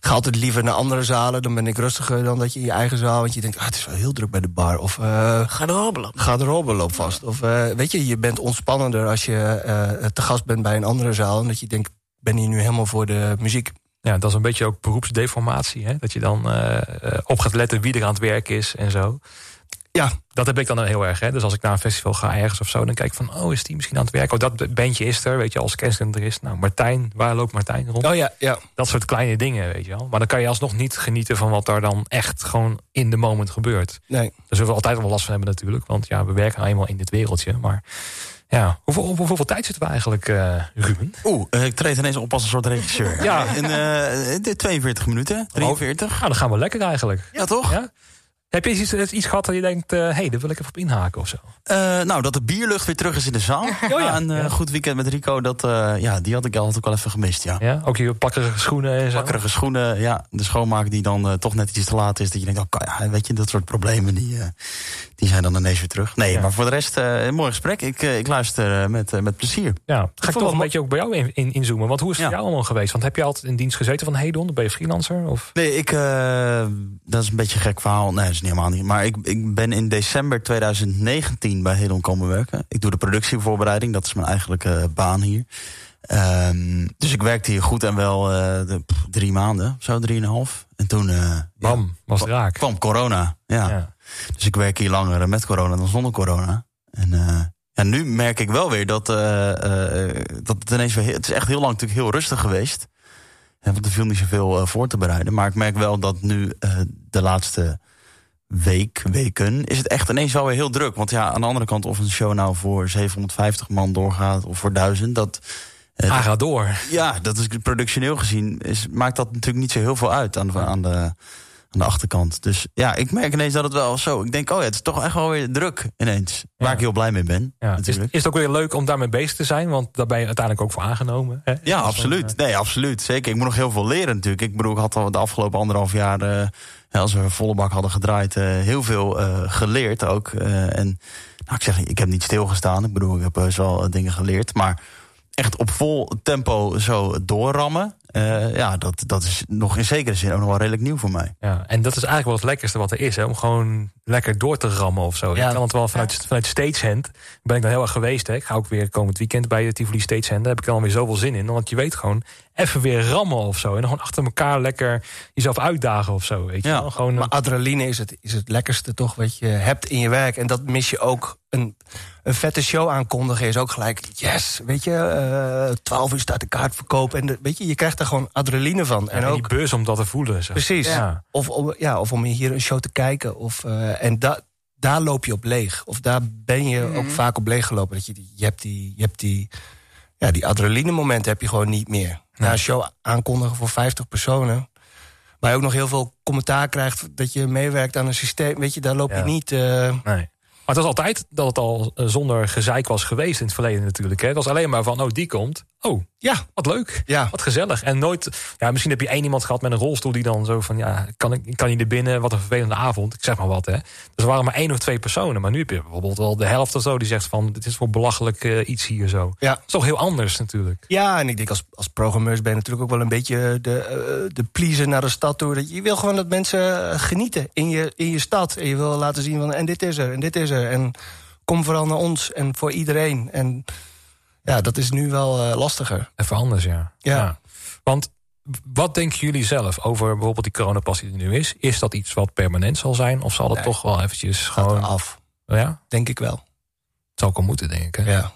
ga altijd liever naar andere zalen. Dan ben ik rustiger dan dat je in je eigen zaal... want je denkt, ah, het is wel heel druk bij de bar. Of, uh, ga de hobbelen. Ga de hobbelen vast. Of uh, weet je, je bent ontspannender als je uh, te gast bent bij een andere zaal... en dat je denkt, ben hier nu helemaal voor de muziek. Ja, dat is een beetje ook beroepsdeformatie. Hè? Dat je dan op gaat letten wie er aan het werk is en zo. Ja, dat heb ik dan heel erg. Hè? Dus als ik naar een festival ga ergens of zo, dan kijk ik van, oh, is die misschien aan het werken? Oh, dat bandje is er, weet je, als er is. Nou, Martijn, waar loopt Martijn rond? Oh ja, ja. Dat soort kleine dingen, weet je wel. Maar dan kan je alsnog niet genieten van wat daar dan echt gewoon in de moment gebeurt. Nee. Daar zullen we altijd wel last van hebben natuurlijk. Want ja, we werken nou eenmaal in dit wereldje. Maar ja, hoeveel, hoeveel, tijd zitten we eigenlijk, uh, Ruben? Oeh, uh, ik treed ineens op als een soort regisseur. ja. In uh, 42 minuten, 43. Nou, dan gaan we lekker eigenlijk. Ja, toch? Ja? Heb je iets, iets gehad dat je denkt, hé, uh, hey, daar wil ik even op inhaken of zo? Uh, nou, dat de bierlucht weer terug is in de zaal. Oh, ja. Een uh, goed weekend met Rico, dat, ja, die had ik altijd ook wel even gemist, ja. ja ook je plakkerige schoenen en zo? Plakkerige schoenen, ja. De schoonmaak die dan toch net iets te laat is. Dat je denkt, oh, ja, weet je, dat soort problemen, die, die zijn dan ineens weer terug. Nee, maar voor de rest, een mooi gesprek. Ik, ik luister met, met plezier. Ja, ga ik toch een beetje ook bij jou in, in, inzoomen. Want hoe is het voor jou allemaal geweest? Want heb je altijd in dienst gezeten van Hedon? Ben je freelancer? Of? Nee, ik, dat is een beetje een gek verhaal. Nee, is niet helemaal niet. Maar ik ik ben in december 2019 bij Hedon komen werken. Ik doe de productievoorbereiding, dat is mijn eigenlijke baan hier. Um, dus ik werkte hier goed en wel uh, de, pff, drie maanden, zo drieënhalf. En toen uh, Bam, ja, was raak. kwam corona. Ja. ja. Dus ik werk hier langer met corona dan zonder corona. En uh, ja, nu merk ik wel weer dat, dat het ineens weer... Het is echt heel lang natuurlijk heel rustig geweest. Want er viel niet zoveel voor te bereiden. Maar ik merk wel dat nu de laatste week, weken, is het echt ineens wel weer heel druk. Want ja, aan de andere kant, of een show nou voor 750 man doorgaat of voor 1000, dat. Eh, gaat door. Ja, dat is productioneel gezien, is, maakt dat natuurlijk niet zo heel veel uit aan de, aan de, aan de achterkant. Dus ja, ik merk ineens dat het wel zo. Ik denk, oh ja, het is toch echt wel weer druk ineens. Waar ik heel blij mee ben. Ja. Is, is, het ook weer leuk om daarmee bezig te zijn? Want daar ben je uiteindelijk ook voor aangenomen. Hè? Ja, absoluut. Eh, nee, absoluut. Zeker. Ik moet nog heel veel leren natuurlijk. Ik bedoel, ik had al de afgelopen anderhalf jaar. Uh, als we volle bak hadden gedraaid, heel veel geleerd ook. en nou, ik zeg, ik heb niet stilgestaan. Ik bedoel, ik heb wel dingen geleerd. Maar echt op vol tempo zo doorrammen. Uh, ja, dat, dat is nog in zekere zin ook nog wel redelijk nieuw voor mij. Ja, en dat is eigenlijk wel het lekkerste wat er is. Hè? Om gewoon lekker door te rammen of zo. Ja. Ik kan het wel vanuit, ja. vanuit Stagehand. Ben ik dan heel erg geweest. Hè? Ik ga ook weer komend weekend bij de Tivoli Stagehand. Daar heb ik dan weer zoveel zin in. Want je weet gewoon even weer rammen of zo. En dan gewoon achter elkaar lekker jezelf uitdagen of zo. Weet je? Ja, gewoon, maar adrenaline is het, is het lekkerste toch wat je hebt in je werk. En dat mis je ook. Een, een vette show aankondigen is ook gelijk... yes, weet je, uh, 12 uur staat de kaartverkoop. En de, weet je, je krijgt er gewoon adrenaline van. Ja, en, ook, die beurs om dat te voelen. Zo. Precies. Ja. Of, om, ja, of om hier een show te kijken. Of, uh, en da, daar loop je op leeg. Of daar ben je mm. ook vaak op leeg gelopen. Dat je, die, je hebt die... Je hebt die ja, die adrenaline momenten heb je gewoon niet meer. Na een show aankondigen voor 50 personen. Waar je ook nog heel veel commentaar krijgt dat je meewerkt aan een systeem. Weet je, daar loop je ja. niet. Uh... Nee. Maar het was altijd dat het al eh, zonder gezeik was geweest in het verleden natuurlijk. Hè? Het was alleen maar van, oh, die komt. Oh, ja, wat leuk. Ja. Wat gezellig. En nooit, ja, misschien heb je één iemand gehad met een rolstoel die dan zo van, ja, kan ik kan je er binnen? Wat een vervelende avond. Ik zeg maar wat, hè. Dus er waren maar één of twee personen. Maar nu heb je bijvoorbeeld wel de helft of zo die zegt van, dit is voor belachelijk uh, iets hier zo. Ja. Dat is toch heel anders natuurlijk. Ja, en ik denk als, als programmeurs ben je natuurlijk ook wel een beetje de, uh, de pleaser naar de stad toe. Je wil gewoon dat mensen genieten in je, in je stad. En je wil laten zien van, en dit is er, en dit is er. En kom vooral naar ons en voor iedereen. En ja, dat is nu wel uh, lastiger. Even anders, ja. ja. ja. Want wat denken jullie zelf over bijvoorbeeld die coronapassie die er nu is? Is dat iets wat permanent zal zijn? Of zal het toch wel eventjes gewoon... af. Ja? Denk ik wel. Het zou ook al moeten, denk ik. Ja.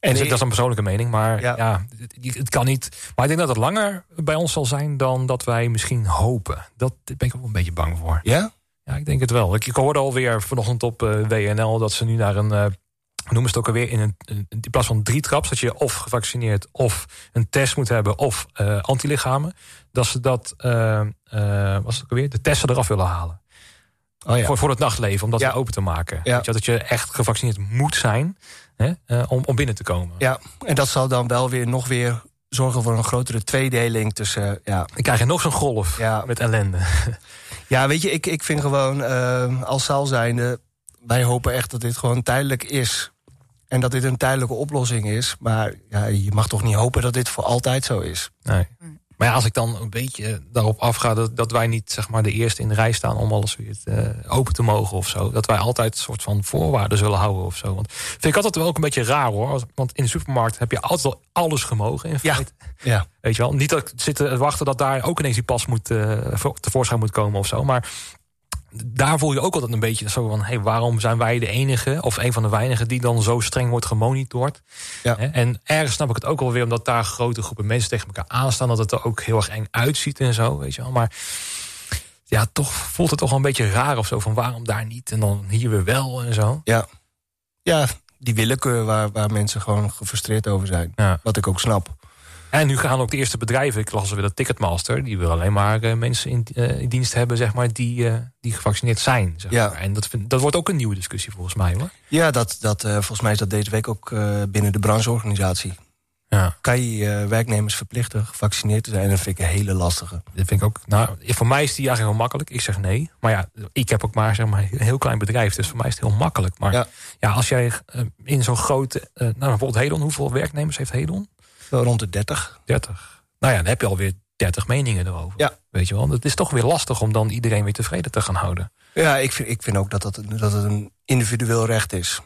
En dat is een persoonlijke mening, maar ja. ja, het, het, kan niet. Maar ik denk dat het langer bij ons zal zijn dan dat wij misschien hopen. Dat ben ik ook een beetje bang voor. Ja? Ja, ik denk het wel. Ik, ik hoorde alweer vanochtend op uh, eh, WNL dat ze nu naar een uh, noemen ze het ook alweer in, een, in plaats van drie traps, dat je of gevaccineerd of een test moet hebben of uh, antilichamen, dat ze dat, uh, uh, was het ook alweer, de testen eraf willen halen. Oh ja. voor, voor het nachtleven, om dat ja. open te maken. Ja. Je, dat je echt gevaccineerd moet zijn hè, om, om binnen te komen. Ja, en dat zal dan wel weer nog weer zorgen voor een grotere tweedeling tussen. Ja. Dan krijg je nog zo'n golf ja. met ellende. Ja, weet je, ik, ik vind gewoon als zaal zijnde. Wij hopen echt dat dit gewoon tijdelijk is. En dat dit een tijdelijke oplossing is. Maar ja, je mag toch niet hopen dat dit voor altijd zo is. Nee. Maar ja, als ik dan een beetje daarop afga dat, dat wij niet zeg maar, de eerste in de rij staan om alles weer uh, open te mogen of zo. Dat wij altijd een soort van voorwaarden zullen houden of zo. Want vind ik altijd wel ook een beetje raar hoor. Want in de supermarkt heb je altijd al alles gemogen in feite. Ja. ja. Weet je wel, niet dat ik zit te wachten dat daar ook ineens die pas moet, uh, tevoorschijn moet komen of zo. Maar daar voel je ook altijd een beetje zo van... Hey, waarom zijn wij de enige of een van de weinigen... die dan zo streng wordt gemonitord? Ja. En ergens snap ik het ook wel weer... omdat daar grote groepen mensen tegen elkaar aanstaan... dat het er ook heel erg eng uitziet en zo, weet je wel. Maar ja, toch voelt het toch wel een beetje raar of zo... van waarom daar niet en dan hier weer wel en zo. Ja, ja die willekeur waar, waar mensen gewoon gefrustreerd over zijn. Ja. Wat ik ook snap. En nu gaan ook de eerste bedrijven, ik las weer dat Ticketmaster, die wil alleen maar uh, mensen in, uh, in, dienst hebben, zeg maar, die, uh, die gevaccineerd zijn. Zeg ja. maar. En dat, vind, dat wordt ook een nieuwe discussie volgens mij hoor. Ja, dat, dat, volgens mij is dat deze week ook binnen de brancheorganisatie. Ja. Kan je werknemers verplichten gevaccineerd te zijn? Dat vind ik een hele lastige. Dat vind ik ook. Nou, voor mij is die eigenlijk heel makkelijk. Ik zeg nee. Maar ja, ik heb ook maar, zeg maar een heel klein bedrijf. Dus voor mij is het heel makkelijk. Maar ja, ja als jij in zo'n grote. nou, bijvoorbeeld Hedon, hoeveel werknemers heeft Hedon? Zo rond de 30. 30. Nou ja, dan heb je alweer 30 meningen erover. Ja. Weet je wel, het is toch weer lastig om dan iedereen weer tevreden te gaan houden. Ja, ik vind, ik vind ook dat, dat, dat het een individueel recht is.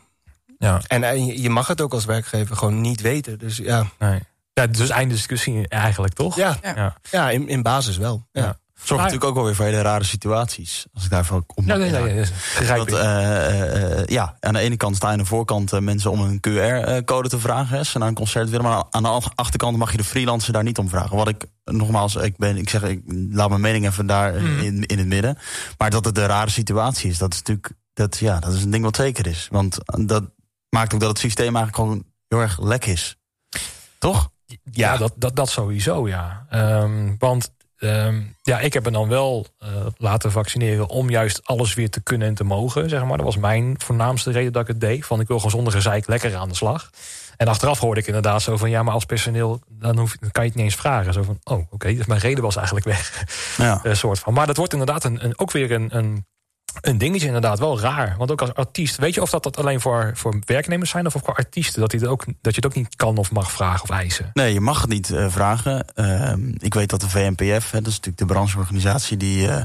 Ja. En, en je mag het ook als werkgever gewoon niet weten. Dus ja. Nee. Ja, dus einde discussie eigenlijk, toch? Ja, ja. ja in, in basis wel. Ja. Zorgt natuurlijk ook wel weer voor hele rare situaties. Als ik daarvan op ja, nee, nee, nee, Want, uh, uh, ja, aan de ene kant staan aan de voorkant mensen om een QR-code te vragen. Ze naar een concert willen. Maar aan de achterkant mag je de freelancer daar niet om vragen. Wat ik, nogmaals, ik, ben, ik zeg, ik laat mijn mening even daar mm. in, in het midden. Maar dat het een rare situatie is, dat is natuurlijk, dat, ja, dat is een ding wat zeker is. Want dat maakt ook dat het systeem eigenlijk gewoon heel erg lek is. Toch? Ja, dat, dat, dat sowieso, ja. Um, want Um, ja, ik heb me dan wel uh, laten vaccineren om juist alles weer te kunnen en te mogen. Zeg maar. Dat was mijn voornaamste reden dat ik het deed. Van ik wil gewoon zonder gezeik lekker aan de slag. En achteraf hoorde ik inderdaad zo van... ja, maar als personeel, dan, hoef, dan kan je het niet eens vragen. Zo van, oh, oké, dus mijn reden was eigenlijk weg. Ja. Een soort van. Maar dat wordt inderdaad een, een, ook weer een, een, een dingetje inderdaad. Wel raar. Want ook als artiest... weet je of dat, dat alleen voor, voor werknemers zijn... of voor artiesten? Dat, die ook, dat je het ook niet kan of mag vragen of eisen? Nee, je mag het niet eh, vragen. Ehm, ik weet dat de VNPF, hè, dat is natuurlijk de brancheorganisatie... die eh,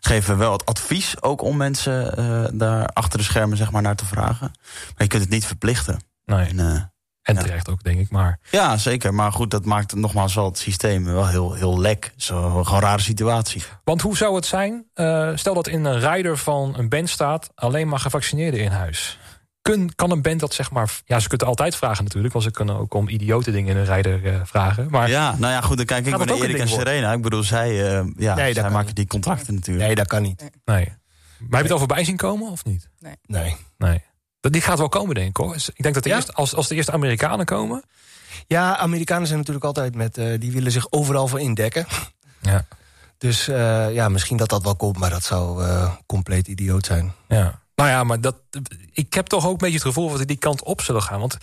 geven wel het advies ook om mensen eh, daar achter de schermen zeg maar, naar te vragen. Maar je kunt het niet verplichten. Nee. En, En Ja. terecht ook, denk ik. Maar ja, zeker. Maar goed, dat maakt het nogmaals wel het systeem wel heel, heel lek. Zo, gewoon een rare situatie. Want hoe zou het zijn? eh, stel dat in een rider van een band staat... alleen maar gevaccineerden in huis. Kun, kan een band dat zeg maar... Ja, ze kunnen altijd vragen natuurlijk... want ze kunnen ook om idiote dingen in een rider eh, vragen. Maar Ja, nou ja, goed, dan kijk ik naar Erik en worden? Serena. Ik bedoel, zij, eh, ja, Nee, zij maken niet. die contracten natuurlijk. Nee, dat kan niet. nee. Maar heb je het al voorbij zien komen of niet? Nee. Nee. Dat, die gaat wel komen, denk ik hoor. Dus Ik denk dat de Ja? eerste, als, als de eerste Amerikanen komen... Ja, Amerikanen zijn natuurlijk altijd met... eh, die willen zich overal voor indekken. Ja. Dus eh, ja, misschien dat dat wel komt, maar dat zou eh, compleet idioot zijn. Ja. Nou ja, maar dat, ik heb toch ook een beetje het gevoel dat we die kant op zullen gaan. Want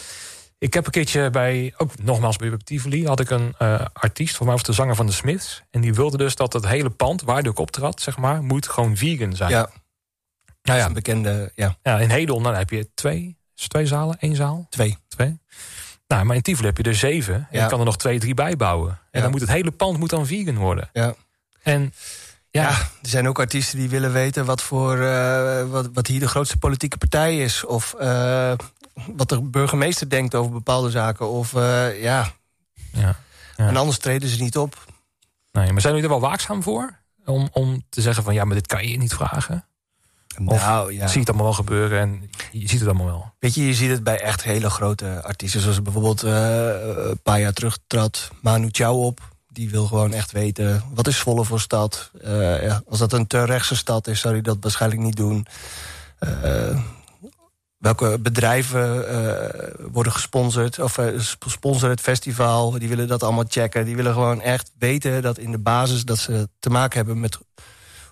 ik heb een keertje bij, ook nogmaals bij Tivoli... had ik een artiest, volgens mij was de zanger van de Smiths... en die wilde dus dat het hele pand waar ook optrad, zeg maar... moet gewoon vegan zijn. Ja, nou een ja, bekende, ja, ja, in Hedel dan heb je twee, twee zalen, één zaal, twee. twee. Nou, maar in Tivoli heb je er zeven. En Ja. je kan er nog twee, drie bij bouwen. En Ja. dan moet het hele pand moet dan vegan worden. Ja. En ja, Ja. er zijn ook artiesten die willen weten wat, voor, eh, wat, wat hier de grootste politieke partij is. Of eh, wat de burgemeester denkt over bepaalde zaken. Of eh, ja. ja. Ja. en anders treden ze niet op. Nee, maar zijn jullie er wel waakzaam voor? Om, om te zeggen van ja, maar dit kan je niet vragen. Nou ja, Zie het allemaal wel gebeuren en je ziet het allemaal wel. weet je, je ziet het bij echt hele grote artiesten. Zoals bijvoorbeeld eh, een paar jaar terug trad Manu Chao op. Die wil gewoon echt weten, wat is Zwolle voor stad? Eh, ja, als dat een te rechtse stad is, zou hij dat waarschijnlijk niet doen. Eh, welke bedrijven worden gesponsord of sp- sponsoren het festival? Die willen dat allemaal checken. Die willen gewoon echt weten dat in de basis dat ze te maken hebben met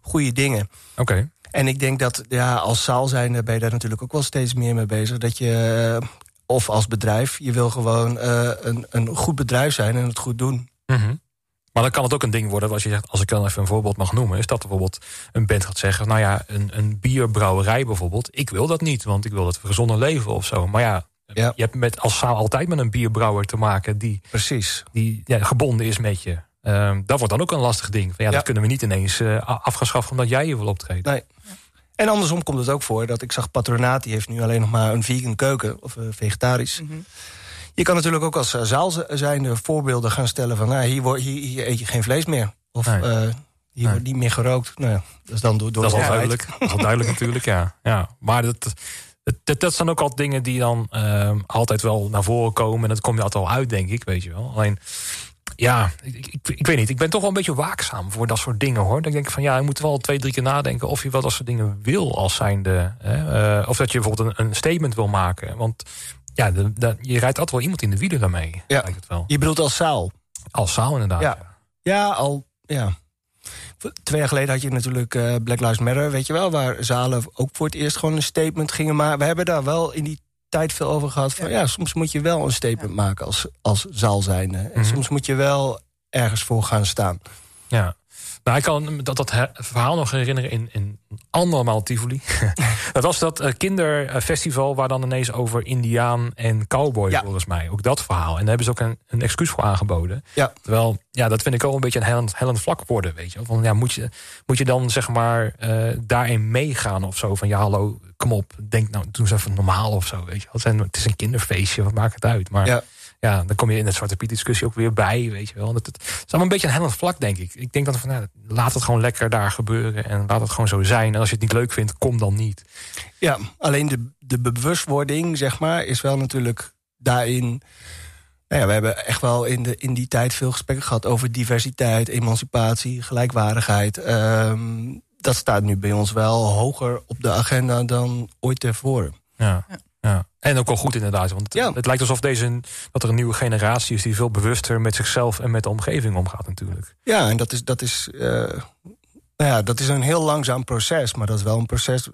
goede dingen. Oké. En ik denk dat ja, als zaal zijnde ben je daar natuurlijk ook wel steeds meer mee bezig. Dat je, eh, of als bedrijf, je wil gewoon eh, een, een goed bedrijf zijn en het goed doen. Mhm. Maar dan kan het ook een ding worden, als je zegt, als ik dan even een voorbeeld mag noemen, is dat bijvoorbeeld een band gaat zeggen, nou ja, een, een bierbrouwerij bijvoorbeeld, ik wil dat niet, want ik wil dat we gezonder leven of zo. Maar ja, Ja. je hebt met, als zaal altijd met een bierbrouwer te maken die, Precies. die ja, gebonden is met je. Ehm, dat wordt dan ook een lastig ding. Van, ja, Ja. Dat kunnen we niet ineens eh, a- afgeschaffen omdat jij hier wil optreden. Nee. En andersom komt het ook voor dat ik zag Patronaat, die heeft nu alleen nog maar een vegan keuken, of eh, vegetarisch. Mhm. Je kan natuurlijk ook als eh, zaal zijnde voorbeelden gaan stellen van, nou, hier, word, hier, hier eet je geen vlees meer. Of Nee. eh, hier Nee. wordt niet meer gerookt. Nou, ja, dat is dan door, door Dat is al duidelijk. Dat is al duidelijk natuurlijk, ja. ja. Maar dat, dat, dat, zijn ook al dingen die dan ehm, altijd wel naar voren komen. En dat kom je altijd wel uit, denk ik, weet je wel. Alleen, ja, ik, ik, ik weet niet. Ik ben toch wel een beetje waakzaam voor dat soort dingen, hoor. Ik denk van, ja, je moet wel twee, drie keer nadenken... of je wel dat soort dingen wil als zijnde. Hè? Eh, of dat je bijvoorbeeld een, een statement wil maken. Want ja, de, de- je rijdt altijd wel iemand in de wielen daarmee, Ja. het wel. Je bedoelt als zaal. Als zaal inderdaad. Ja. Ja, al, ja. Twee jaar geleden had je natuurlijk eh, Black Lives Matter, weet je wel... waar zalen ook voor het eerst gewoon een statement gingen maken. We hebben daar wel in die tijd veel over gehad. Van, ja. soms moet je wel een statement maken als, als zaal zijnde. En Mhm. soms moet je wel ergens voor gaan staan. Ja. Nou, ik kan dat, dat verhaal nog herinneren in, in andermaal Tivoli. dat was dat eh, kinderfestival waar dan ineens over Indiaan en cowboy Ja. volgens mij. Ook dat verhaal. En daar hebben ze ook een, een excuus voor aangeboden. Ja. Terwijl, ja, dat vind ik ook een beetje een hellend, hellend vlak worden, weet je. wel. Van, ja, moet, je, moet je dan zeg maar eh, daarin meegaan of zo? Van ja, hallo, kom op, denk nou, doe eens even normaal of zo, weet je. Het, zijn, het is een kinderfeestje, wat maakt het uit? Maar Ja. ja, dan kom je in het Zwarte Piet discussie ook weer bij, weet je wel. Dat, het, het is allemaal een beetje een hellend vlak, denk ik. Ik denk dat van, ja, laat het gewoon lekker daar gebeuren en laat het gewoon zo zijn. En als je het niet leuk vindt, kom dan niet. Ja, alleen de, de bewustwording, zeg maar, is wel natuurlijk daarin... Nou ja, we hebben echt wel in, de, in die tijd veel gesprekken gehad... over diversiteit, emancipatie, gelijkwaardigheid. Ehm, dat staat nu bij ons wel hoger op de agenda dan ooit tevoren. Ja. Ja. En ook wel goed inderdaad. Want het, Ja. het lijkt alsof deze, dat er een nieuwe generatie is... die veel bewuster met zichzelf en met de omgeving omgaat natuurlijk. Ja, en dat is, dat is, eh, nou ja, dat is een heel langzaam proces. Maar dat is wel een proces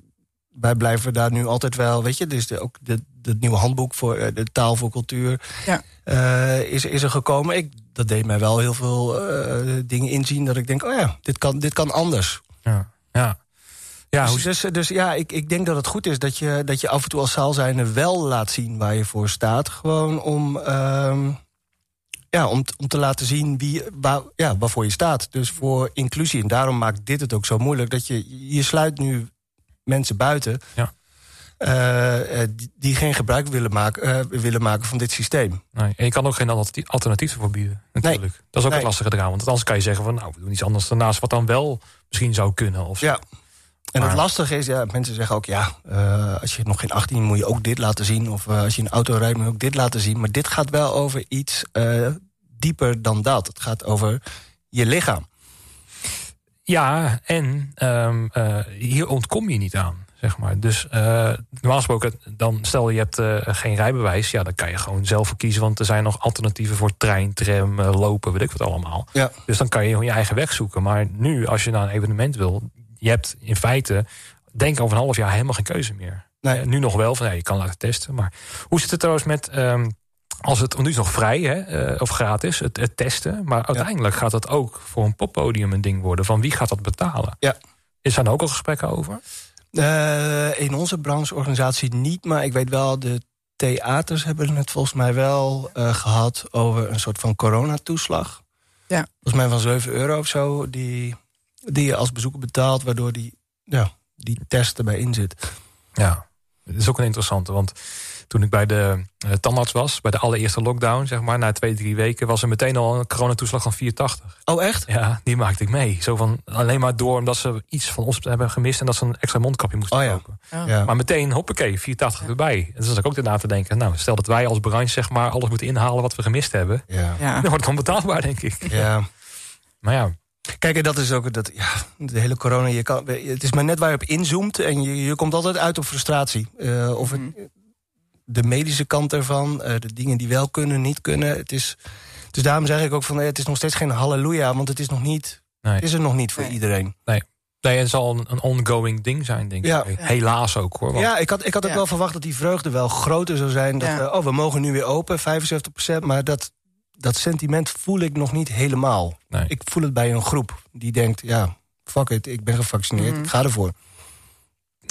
wij blijven daar nu altijd wel, weet je, dus de, ook de, het nieuwe handboek voor uh, de taal voor cultuur Ja. eh, is, is er gekomen. Ik, dat deed mij wel heel veel eh, dingen inzien dat ik denk, oh ja, dit kan, dit kan anders. Ja, ja. Ja, Dus, dus, dus ja, ik, ik denk dat het goed is dat je, dat je af en toe als zaal zijnde wel laat zien waar je voor staat. Gewoon om, ehm, ja, om, om te laten zien wie, waar, ja, waarvoor je staat. Dus voor inclusie. En daarom maakt dit het ook zo moeilijk. Dat je, je sluit nu mensen buiten Ja. Eh, eh, die, geen gebruik willen maken, eh, willen maken van dit systeem. nee. En je kan ook geen alternatief- alternatieven voor bieden, natuurlijk. Dat is ook Nee. een lastige eraan. Want anders kan je zeggen van, nou, we doen iets anders daarnaast... wat dan wel misschien zou kunnen. Of zo. Ja. En Maar- het lastige is, ja, mensen zeggen ook... ja, als je nog geen 18 moet je ook dit laten zien. Of als je een auto rijdt moet je ook dit laten zien. Maar dit gaat wel over iets dieper dan dat. Het gaat over je lichaam. Ja, en ehm, eh, hier ontkom je niet aan, zeg maar. Dus eh, normaal gesproken, dan stel je hebt eh, geen rijbewijs... ja, dan kan je gewoon zelf voor kiezen... want er zijn nog alternatieven voor trein, tram, eh, lopen, weet ik wat allemaal. Ja. Dus dan kan je gewoon je eigen weg zoeken. Maar nu, als je naar een evenement wil... je hebt in feite, denk over een half jaar helemaal geen keuze meer. Nee. Nu nog wel, van ja, je kan laten testen. Maar hoe zit het trouwens met... ehm, als het, nu is nog vrij, hè, of gratis, het, het testen. Maar uiteindelijk gaat dat ook voor een poppodium een ding worden. Van wie gaat dat betalen? Ja. Is daar ook al gesprekken over? Eh, in onze brancheorganisatie niet, maar ik weet wel... de theaters hebben het volgens mij wel eh, gehad... over een soort van coronatoeslag. Ja. Volgens mij van 7 euro of zo... die, die je als bezoeker betaalt... waardoor die, ja, die test erbij in zit. Ja, dat is ook een interessante. Want toen ik bij de eh, tandarts was, bij de allereerste lockdown, zeg maar, na twee, drie weken, was er meteen al een coronatoeslag van 480. Oh, echt? Ja, die maakte ik mee. Zo van alleen maar door omdat ze iets van ons hebben gemist en dat ze een extra mondkapje moesten Oh ja. kopen. Ja. Maar meteen, hoppakee, 480 erbij. En dan zat ik ook erna te denken, nou, stel dat wij als branche zeg maar alles moeten inhalen wat we gemist hebben. Ja. Ja. Dan wordt het onbetaalbaar, denk ik. ja. Maar ja, Kijk, en dat is ook dat, ja, de hele corona. Je kan, het is maar net waar je op inzoomt en je, je komt altijd uit op frustratie. Eh, of het, de medische kant ervan, eh, de dingen die wel kunnen, niet kunnen. Het is, dus daarom zeg ik ook van, eh, het is nog steeds geen halleluja, want het is nog niet, nee. het is er nog niet voor Nee. iedereen. nee, het zal een, een ongoing ding zijn, denk Ja. ik. Helaas ook, hoor. Want- Ja, ik had, ik had ook Ja. wel verwacht dat die vreugde wel groter zou zijn. Dat, Ja. we, oh, we mogen nu weer open, 75%. Maar dat, dat sentiment voel ik nog niet helemaal. Nee. Ik voel het bij een groep die denkt, ja, fuck it, ik ben gevaccineerd, Mhm. ik ga ervoor.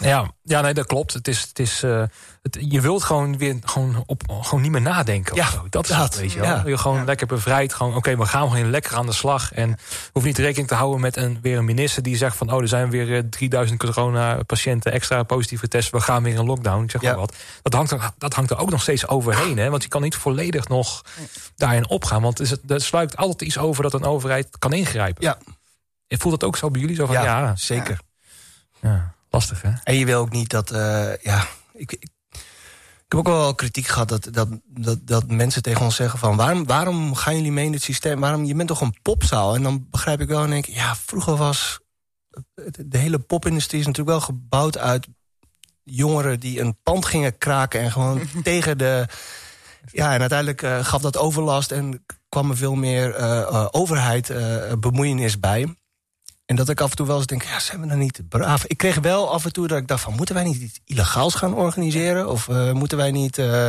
Ja, ja, nee, dat klopt. Het is, het is, eh, het, je wilt gewoon weer gewoon, op, gewoon niet meer nadenken. Ja, zo. dat is dat, het, weet je wel. ja. Je gewoon Ja. lekker bevrijd. Gewoon, oké, we gaan gewoon lekker aan de slag. En hoef niet rekening te houden met een, weer een minister die zegt van, oh, er zijn weer eh, 3000 corona-patiënten extra positieve testen. We gaan weer in lockdown. Ik zeg Ja. maar wat. Dat hangt, er, dat hangt er ook nog steeds overheen, hè? Want je kan niet volledig nog daarin opgaan. Want is het, er sluikt altijd iets over dat een overheid kan ingrijpen. Ja. Je voelt het ook zo bij jullie? Zo van, ja, ja, zeker. Lastig, hè? En je wil ook niet dat, eh, ja, ik, ik, ik heb ook wel kritiek gehad dat, dat, dat, dat mensen tegen ons zeggen van... Waarom, waarom gaan jullie mee in het systeem? Waarom, je bent toch een popzaal? En dan begrijp ik wel en denk ik, ja, vroeger was... De hele popindustrie is natuurlijk wel gebouwd uit jongeren... die een pand gingen kraken en gewoon tegen de... Ja, en uiteindelijk eh, gaf dat overlast en kwam er veel meer eh, eh, overheid eh, bemoeienis bij... En dat ik af en toe wel eens denk, ja, zijn we dan niet braaf? Ik kreeg wel af en toe dat ik dacht van... moeten wij niet iets illegaals gaan organiseren? Of eh, moeten wij niet eh,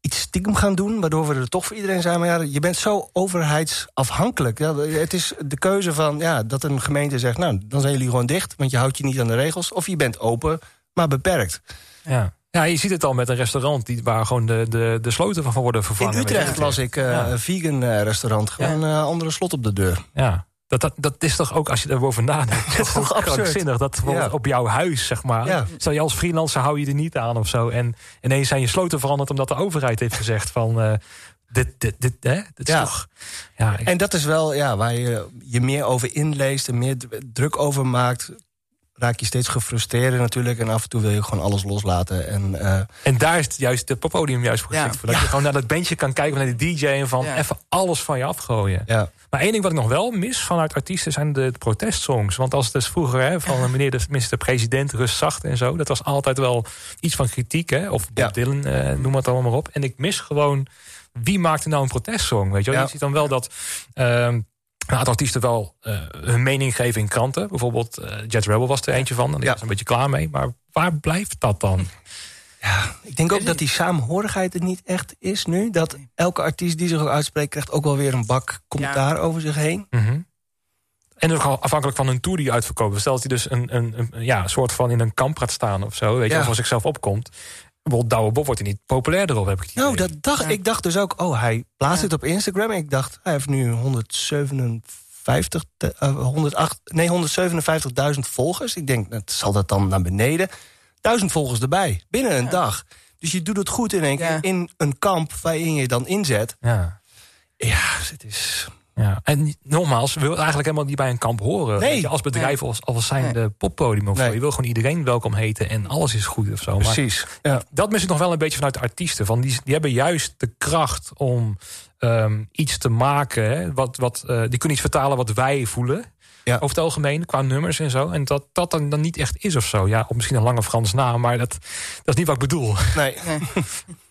iets stiekem gaan doen... waardoor we er toch voor iedereen zijn? Maar ja, je bent zo overheidsafhankelijk. Ja, het is de keuze van ja, dat een gemeente zegt... nou, dan zijn jullie gewoon dicht, want je houdt je niet aan de regels. Of je bent open, maar beperkt. Ja. ja, je ziet het al met een restaurant die, waar gewoon de, de, de sloten van worden vervangen. In Utrecht las ik eh, Ja. een vegan restaurant. Gewoon een andere slot op de deur. Ja. Dat, dat, dat is toch ook, als je erover nadenkt, is toch krankzinnig. Dat Ja. op jouw huis, zeg maar. Ja. Stel je als freelancer hou je er niet aan of zo. En ineens zijn je sloten veranderd omdat de overheid heeft gezegd van... eh, dit, dit, dit, hè? dit is Ja. toch... Ja, ik- En dat is wel ja, waar je je meer over inleest en meer druk over maakt. Raak je steeds gefrustreerder natuurlijk. En af en toe wil je gewoon alles loslaten. En eh, En daar is het juist het podium juist voor Ja. geschikt. voor. Dat je gewoon naar dat bandje kan kijken, naar die DJ... en van Ja. even alles van je afgooien. ja, Maar één ding wat ik nog wel mis vanuit artiesten zijn de protestsongs. Want als het dus vroeger hè, van meneer de minister-president, rust zacht en zo. Dat was altijd wel iets van kritiek. Hè? Of Bob Ja. Dylan, eh, noem het allemaal maar op. En ik mis gewoon, wie maakte nou een protestsong? Weet je, wel? Ja. je ziet dan wel dat... ehm, een aantal artiesten wel uh, hun mening geven in kranten. Bijvoorbeeld uh, Jet Rebel was er eentje van. En die Ja. was een beetje klaar mee. Maar waar blijft dat dan? Ja, ik denk ook dat die saamhorigheid er niet echt is nu. Dat elke artiest die zich ook uitspreekt... krijgt ook wel weer een bak commentaar over zich heen. Mhm. En ook al afhankelijk van hun tour die uitverkopen. Stel dat hij dus een, een, een, ja, soort van in een kamp gaat staan of zo. Weet je, Ja. of voor zichzelf opkomt. Bijvoorbeeld Douwe Bob wordt hij niet populairder op, heb ik het Nou, dat dacht, Ja. ik dacht dus ook... oh, hij plaatst Ja. het op Instagram. En ik dacht, hij heeft nu 157... te- eh, 108, nee, 157.000 volgers. Ik denk, dat zal dat dan naar beneden. Duizend volgers erbij, binnen een Ja. dag. Dus je doet het goed in één keer Ja. in een kamp... waarin je dan inzet. Ja. Ja, het is... Ja, en nogmaals, we willen eigenlijk helemaal niet bij een kamp horen. Nee. Weet je, als bedrijf, als, als zijn Nee. de poppodium of zo. Je wil gewoon iedereen welkom heten en alles is goed of zo. Maar Precies. Ja. dat mis ik nog wel een beetje vanuit de artiesten. Van die, die hebben juist de kracht om ehm, iets te maken. Hè, wat, wat, eh, die kunnen iets vertalen wat wij voelen. Ja. Over het algemeen, qua nummers en zo. En dat dat dan, dan niet echt is of zo. Ja, of misschien een lange Frans naam, maar dat, dat is niet wat ik bedoel. Nee.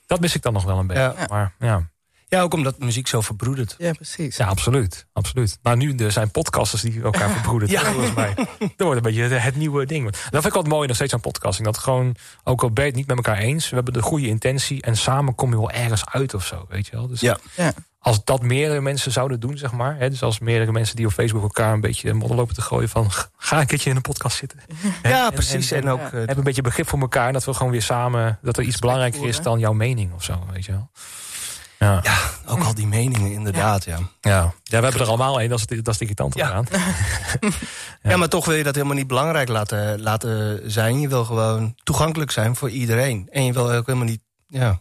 Dat mis ik dan nog wel een beetje. Ja. Maar ja. ja, ook omdat muziek zo verbroedert. Ja, precies. Ja, absoluut. absoluut. Nou, nu er zijn podcasters die elkaar verbroeden. Ja. Volgens mij. Dat wordt een beetje het, het nieuwe ding. Dat vind ik wat mooi nog steeds aan podcasting. Dat gewoon, ook al ben je het niet met elkaar eens... we hebben de goede intentie en samen kom je wel ergens uit of zo. Weet je wel? Dus Ja. Ja. Als dat meerdere mensen zouden doen, zeg maar... Hè, dus als meerdere mensen die op Facebook elkaar een beetje modder lopen te gooien... van ga een keertje in een podcast zitten. Ja, En- precies. en- En, en- ook... ja. eh, Heb een beetje begrip voor elkaar... en dat we gewoon weer samen... dat er iets belangrijker is dan jouw mening of zo. Weet je wel? Ja. ja, ook al die meningen, inderdaad. Ja. Ja. ja, we hebben er allemaal één. Dat is, dat is irritant Ja. Ja. maar toch wil je dat helemaal niet belangrijk laten, laten zijn. Je wil gewoon toegankelijk zijn voor iedereen. En je wil ook helemaal niet... Ja.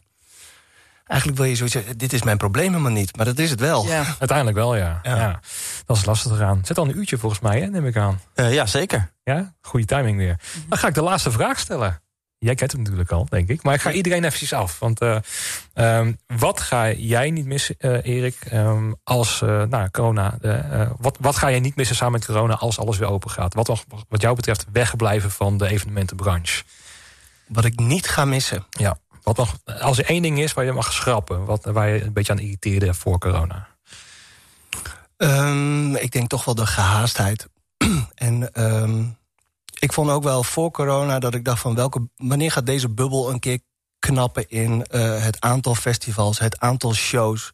Eigenlijk wil je zoiets zeggen, dit is mijn probleem helemaal niet. Maar dat is het wel. Ja. Uiteindelijk wel, ja. Ja. ja. Dat is lastig eraan. Zet al een uurtje volgens mij, hè, neem ik aan. Eh, ja, zeker. Ja, goede timing weer. Dan ga ik de laatste vraag stellen. Jij kent hem natuurlijk al, denk ik. Maar ik ga iedereen eventjes af. Want eh, ehm, wat ga jij niet missen, eh, Erik, ehm, als eh, nou, corona... wat, wat ga jij niet missen samen met corona als alles weer open gaat? Wat wat jou betreft wegblijven van de evenementenbranche? Wat ik niet ga missen. Ja. Wat mag, als er één ding is waar je mag schrappen... Wat, waar je een beetje aan irriteerde voor corona... Ehm, ik denk toch wel de gehaastheid. en ehm, ik vond ook wel voor corona dat ik dacht van... Welke, wanneer gaat deze bubbel een keer knappen in eh, het aantal festivals... het aantal shows,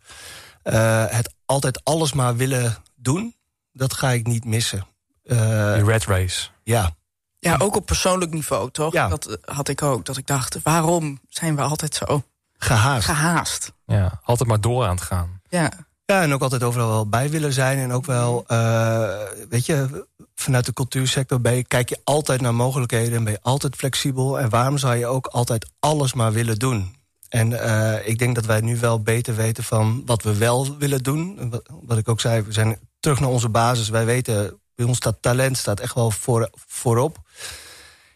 eh, het altijd alles maar willen doen... dat ga ik niet missen. Eh, Die red race. ja, ja, ook op persoonlijk niveau, toch? Ja. Dat eh, had ik ook. Dat ik dacht, waarom zijn we altijd zo gehaast. gehaast? Ja, altijd maar door aan het gaan. Ja, Ja, en ook altijd overal wel bij willen zijn. En ook wel, eh, weet je, vanuit de cultuursector ben je, kijk je altijd naar mogelijkheden en ben je altijd flexibel. En waarom zou je ook altijd alles maar willen doen? En eh, ik denk dat wij nu wel beter weten van wat we wel willen doen. En Wat, wat ik ook zei, we zijn terug naar onze basis. Wij weten, bij ons staat talent staat echt wel voor, voorop.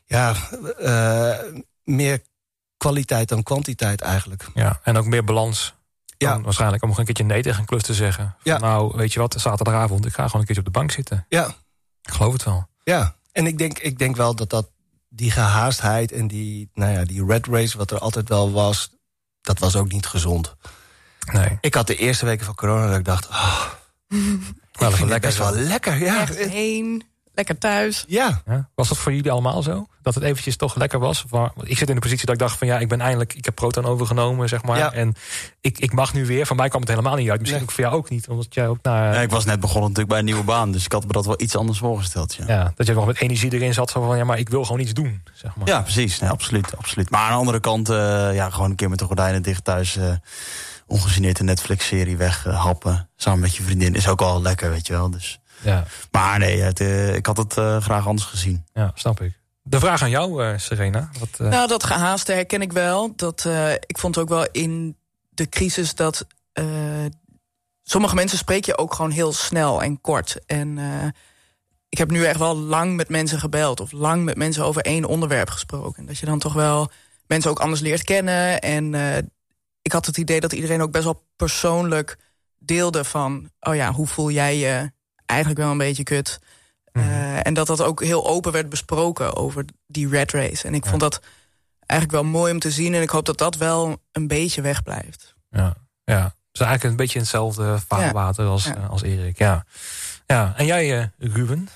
Ja, eh, meer kwaliteit dan kwantiteit eigenlijk. Ja, en ook meer balans. Ja. Waarschijnlijk om nog een keertje nee tegen een klus te zeggen. Van, Ja. Nou, weet je wat, zaterdagavond, ik ga gewoon een keertje op de bank zitten. Ja, Ik geloof het wel. Ja, en ik denk, ik denk wel dat, dat die gehaastheid en die, nou ja, die red race, wat er altijd wel was, dat was ook niet gezond. Nee. Ik had de eerste weken van corona dat ik dacht, oh, Vind het lekker best zo. wel lekker. Ja, echt heen, lekker thuis. ja. Ja. Was dat voor jullie allemaal zo? Dat het eventjes toch lekker was? Of ik zit in de positie dat ik dacht van ja, ik ben eindelijk, ik heb proton overgenomen, zeg maar. Ja. En ik, ik mag nu weer. Van mij kwam het helemaal niet uit. Misschien Nee. ook voor jou ook niet. Omdat jij ook naar. Ja, ik was net begonnen natuurlijk bij een nieuwe baan, dus ik had me dat wel iets anders voorgesteld. Ja, ja, dat je nog met energie erin zat. Van ja, maar ik wil gewoon iets doen. Zeg maar. ja precies. Nee, absoluut, absoluut. Maar aan de andere kant, eh, ja, gewoon een keer met de gordijnen dicht thuis... eh ongegeneerd een Netflix-serie weghappen. samen met je vriendin is ook al lekker, weet je wel. Dus. Ja, Maar nee, het, eh, ik had het eh, graag anders gezien. ja, snap ik. De vraag aan jou, eh, Serena. Wat, eh, Nou, dat gehaaste herken ik wel. Dat, eh, ik vond ook wel in de crisis dat... eh, sommige mensen spreek je ook gewoon heel snel en kort. En eh, ik heb nu echt wel lang met mensen gebeld... of lang met mensen over één onderwerp gesproken. Dat je dan toch wel mensen ook anders leert kennen. En eh, ik had het idee dat iedereen ook best wel persoonlijk deelde van... oh ja, hoe voel jij je? Eigenlijk wel een beetje kut. Uh, en dat dat ook heel open werd besproken over die red race. En ik Ja. vond dat eigenlijk wel mooi om te zien. En ik hoop dat dat wel een beetje wegblijft. Ja, ja. Dus eigenlijk een beetje in hetzelfde vaarwater als, Ja. eh, als Erik. Ja. Ja, en jij, Ruben?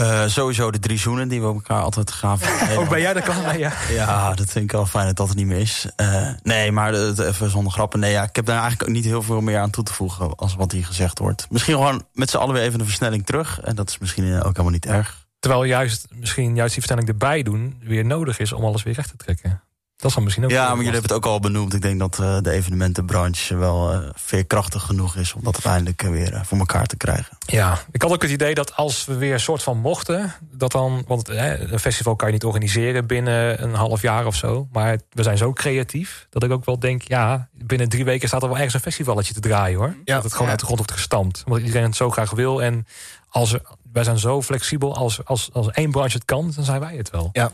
Uh, sowieso de drie zoenen die we elkaar altijd gaven. Ook bij jij dat kan? Nee, ja. ja, dat vind ik wel fijn dat dat niet meer is. Uh, nee, maar het, even zonder grappen. Nee, ja, ik heb daar eigenlijk ook niet heel veel meer aan toe te voegen als wat hier gezegd wordt. Misschien gewoon met z'n allen weer even een versnelling terug. En dat is misschien ook helemaal niet erg. Terwijl juist, misschien juist die versnelling erbij doen weer nodig is om alles weer recht te trekken. Dat misschien ook. Ja, maar jullie hebben het ook al benoemd. Ik denk dat uh, de evenementenbranche wel uh, veerkrachtig genoeg is om dat uiteindelijk uh, weer voor elkaar te krijgen. Ja, ik had ook het idee dat als we weer een soort van mochten, dat dan, want een festival kan je niet organiseren binnen een half jaar of zo. Maar we zijn zo creatief dat ik ook wel denk, ja, binnen drie weken staat er wel ergens een festivalletje te draaien hoor. Ja, dat het gewoon ja. uit de grond wordt gestampt. Omdat iedereen het zo graag wil. En als er, wij zijn zo flexibel. Als, als, als één branche het kan, dan zijn wij het wel. Ja.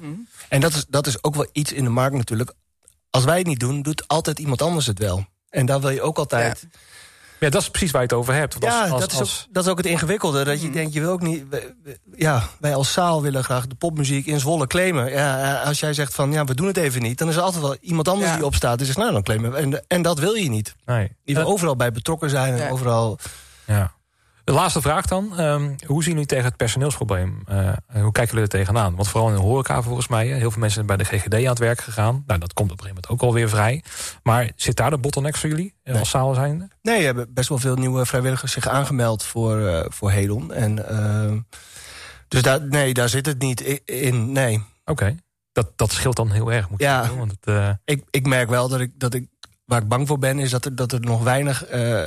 En dat is, dat is ook wel iets in de markt natuurlijk. Als wij het niet doen, doet altijd iemand anders het wel. En daar wil je ook altijd... Ja. Ja, dat is precies waar je het over hebt. ja, als, dat, is ook, dat is ook het ingewikkelde. Dat je mm. denkt, je wil ook niet... Ja, wij als zaal willen graag de popmuziek in Zwolle claimen. Ja, als jij zegt van, ja, we doen het even niet... dan is er altijd wel iemand anders die opstaat. Dus zegt, nou, dan claimen we. En, en dat wil je niet. Nee. Je wil overal bij betrokken zijn en overal... Ja. De laatste vraag dan. Um, hoe zien jullie tegen het personeelsprobleem? Uh, hoe kijken jullie er tegenaan? Want vooral in de horeca volgens mij. Heel veel mensen zijn bij de GGD aan het werk gegaan. Nou, dat komt op een gegeven moment ook alweer vrij. Maar zit daar de bottleneck voor jullie nee. als zaal zijnde? Nee, we hebben best wel veel nieuwe vrijwilligers zich aangemeld voor, uh, voor Hedon. En, uh, dus daar, nee, daar zit het niet in. Nee. Oké. Okay. Dat, dat scheelt dan heel erg. Moet ja, doen, want het, ik, ik merk wel dat ik, dat ik waar ik bang voor ben, is dat er, dat er nog weinig uh,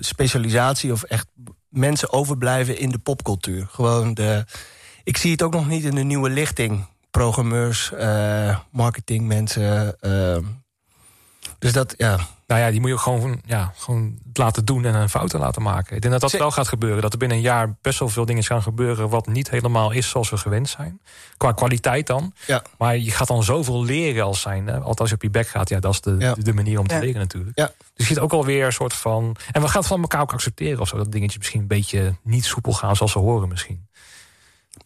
specialisatie of echt mensen overblijven in de popcultuur. Gewoon de, ik zie het ook nog niet in de nieuwe lichting. Programmeurs, uh, marketingmensen. Uh, dus dat, ja. Nou ja, die moet je gewoon, ja, gewoon laten doen en een fouten laten maken. Ik denk dat dat wel gaat gebeuren. Dat er binnen een jaar best wel veel dingen gaan gebeuren... wat niet helemaal is zoals we gewend zijn. Qua kwaliteit dan. Ja. Maar je gaat dan zoveel leren als zijn. Hè? Althans, als je op je bek gaat, ja, dat is de, ja. de, manier om te ja. leren natuurlijk. Ja. Dus je ziet ook alweer een soort van... En we gaan het van elkaar ook accepteren of zo. Dat dingetjes misschien een beetje niet soepel gaan zoals ze horen misschien.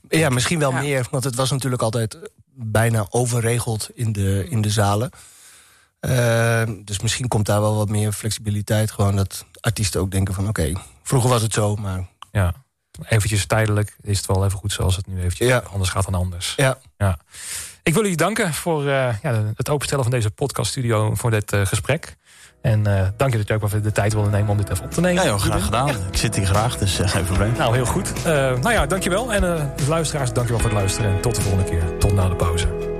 Ja, misschien wel meer. Want het was natuurlijk altijd bijna overregeld in de, in de zalen. Uh, dus misschien komt daar wel wat meer flexibiliteit. Gewoon dat artiesten ook denken van oké, okay, vroeger was het zo, maar... Ja, eventjes tijdelijk is het wel even goed zoals het nu eventjes ja. anders gaat dan anders. Ja. ja. Ik wil jullie danken voor uh, ja, het openstellen van deze podcaststudio voor dit uh, gesprek. En uh, dank je dat je ook wel de tijd wilde nemen om dit even op te nemen. Ja, joh, graag gedaan. Ja. Ik zit hier graag, dus geen probleem. Nou, heel goed. nou ja, dankjewel. En de luisteraars, dankjewel voor het luisteren. En tot de volgende keer. Tot na de pauze.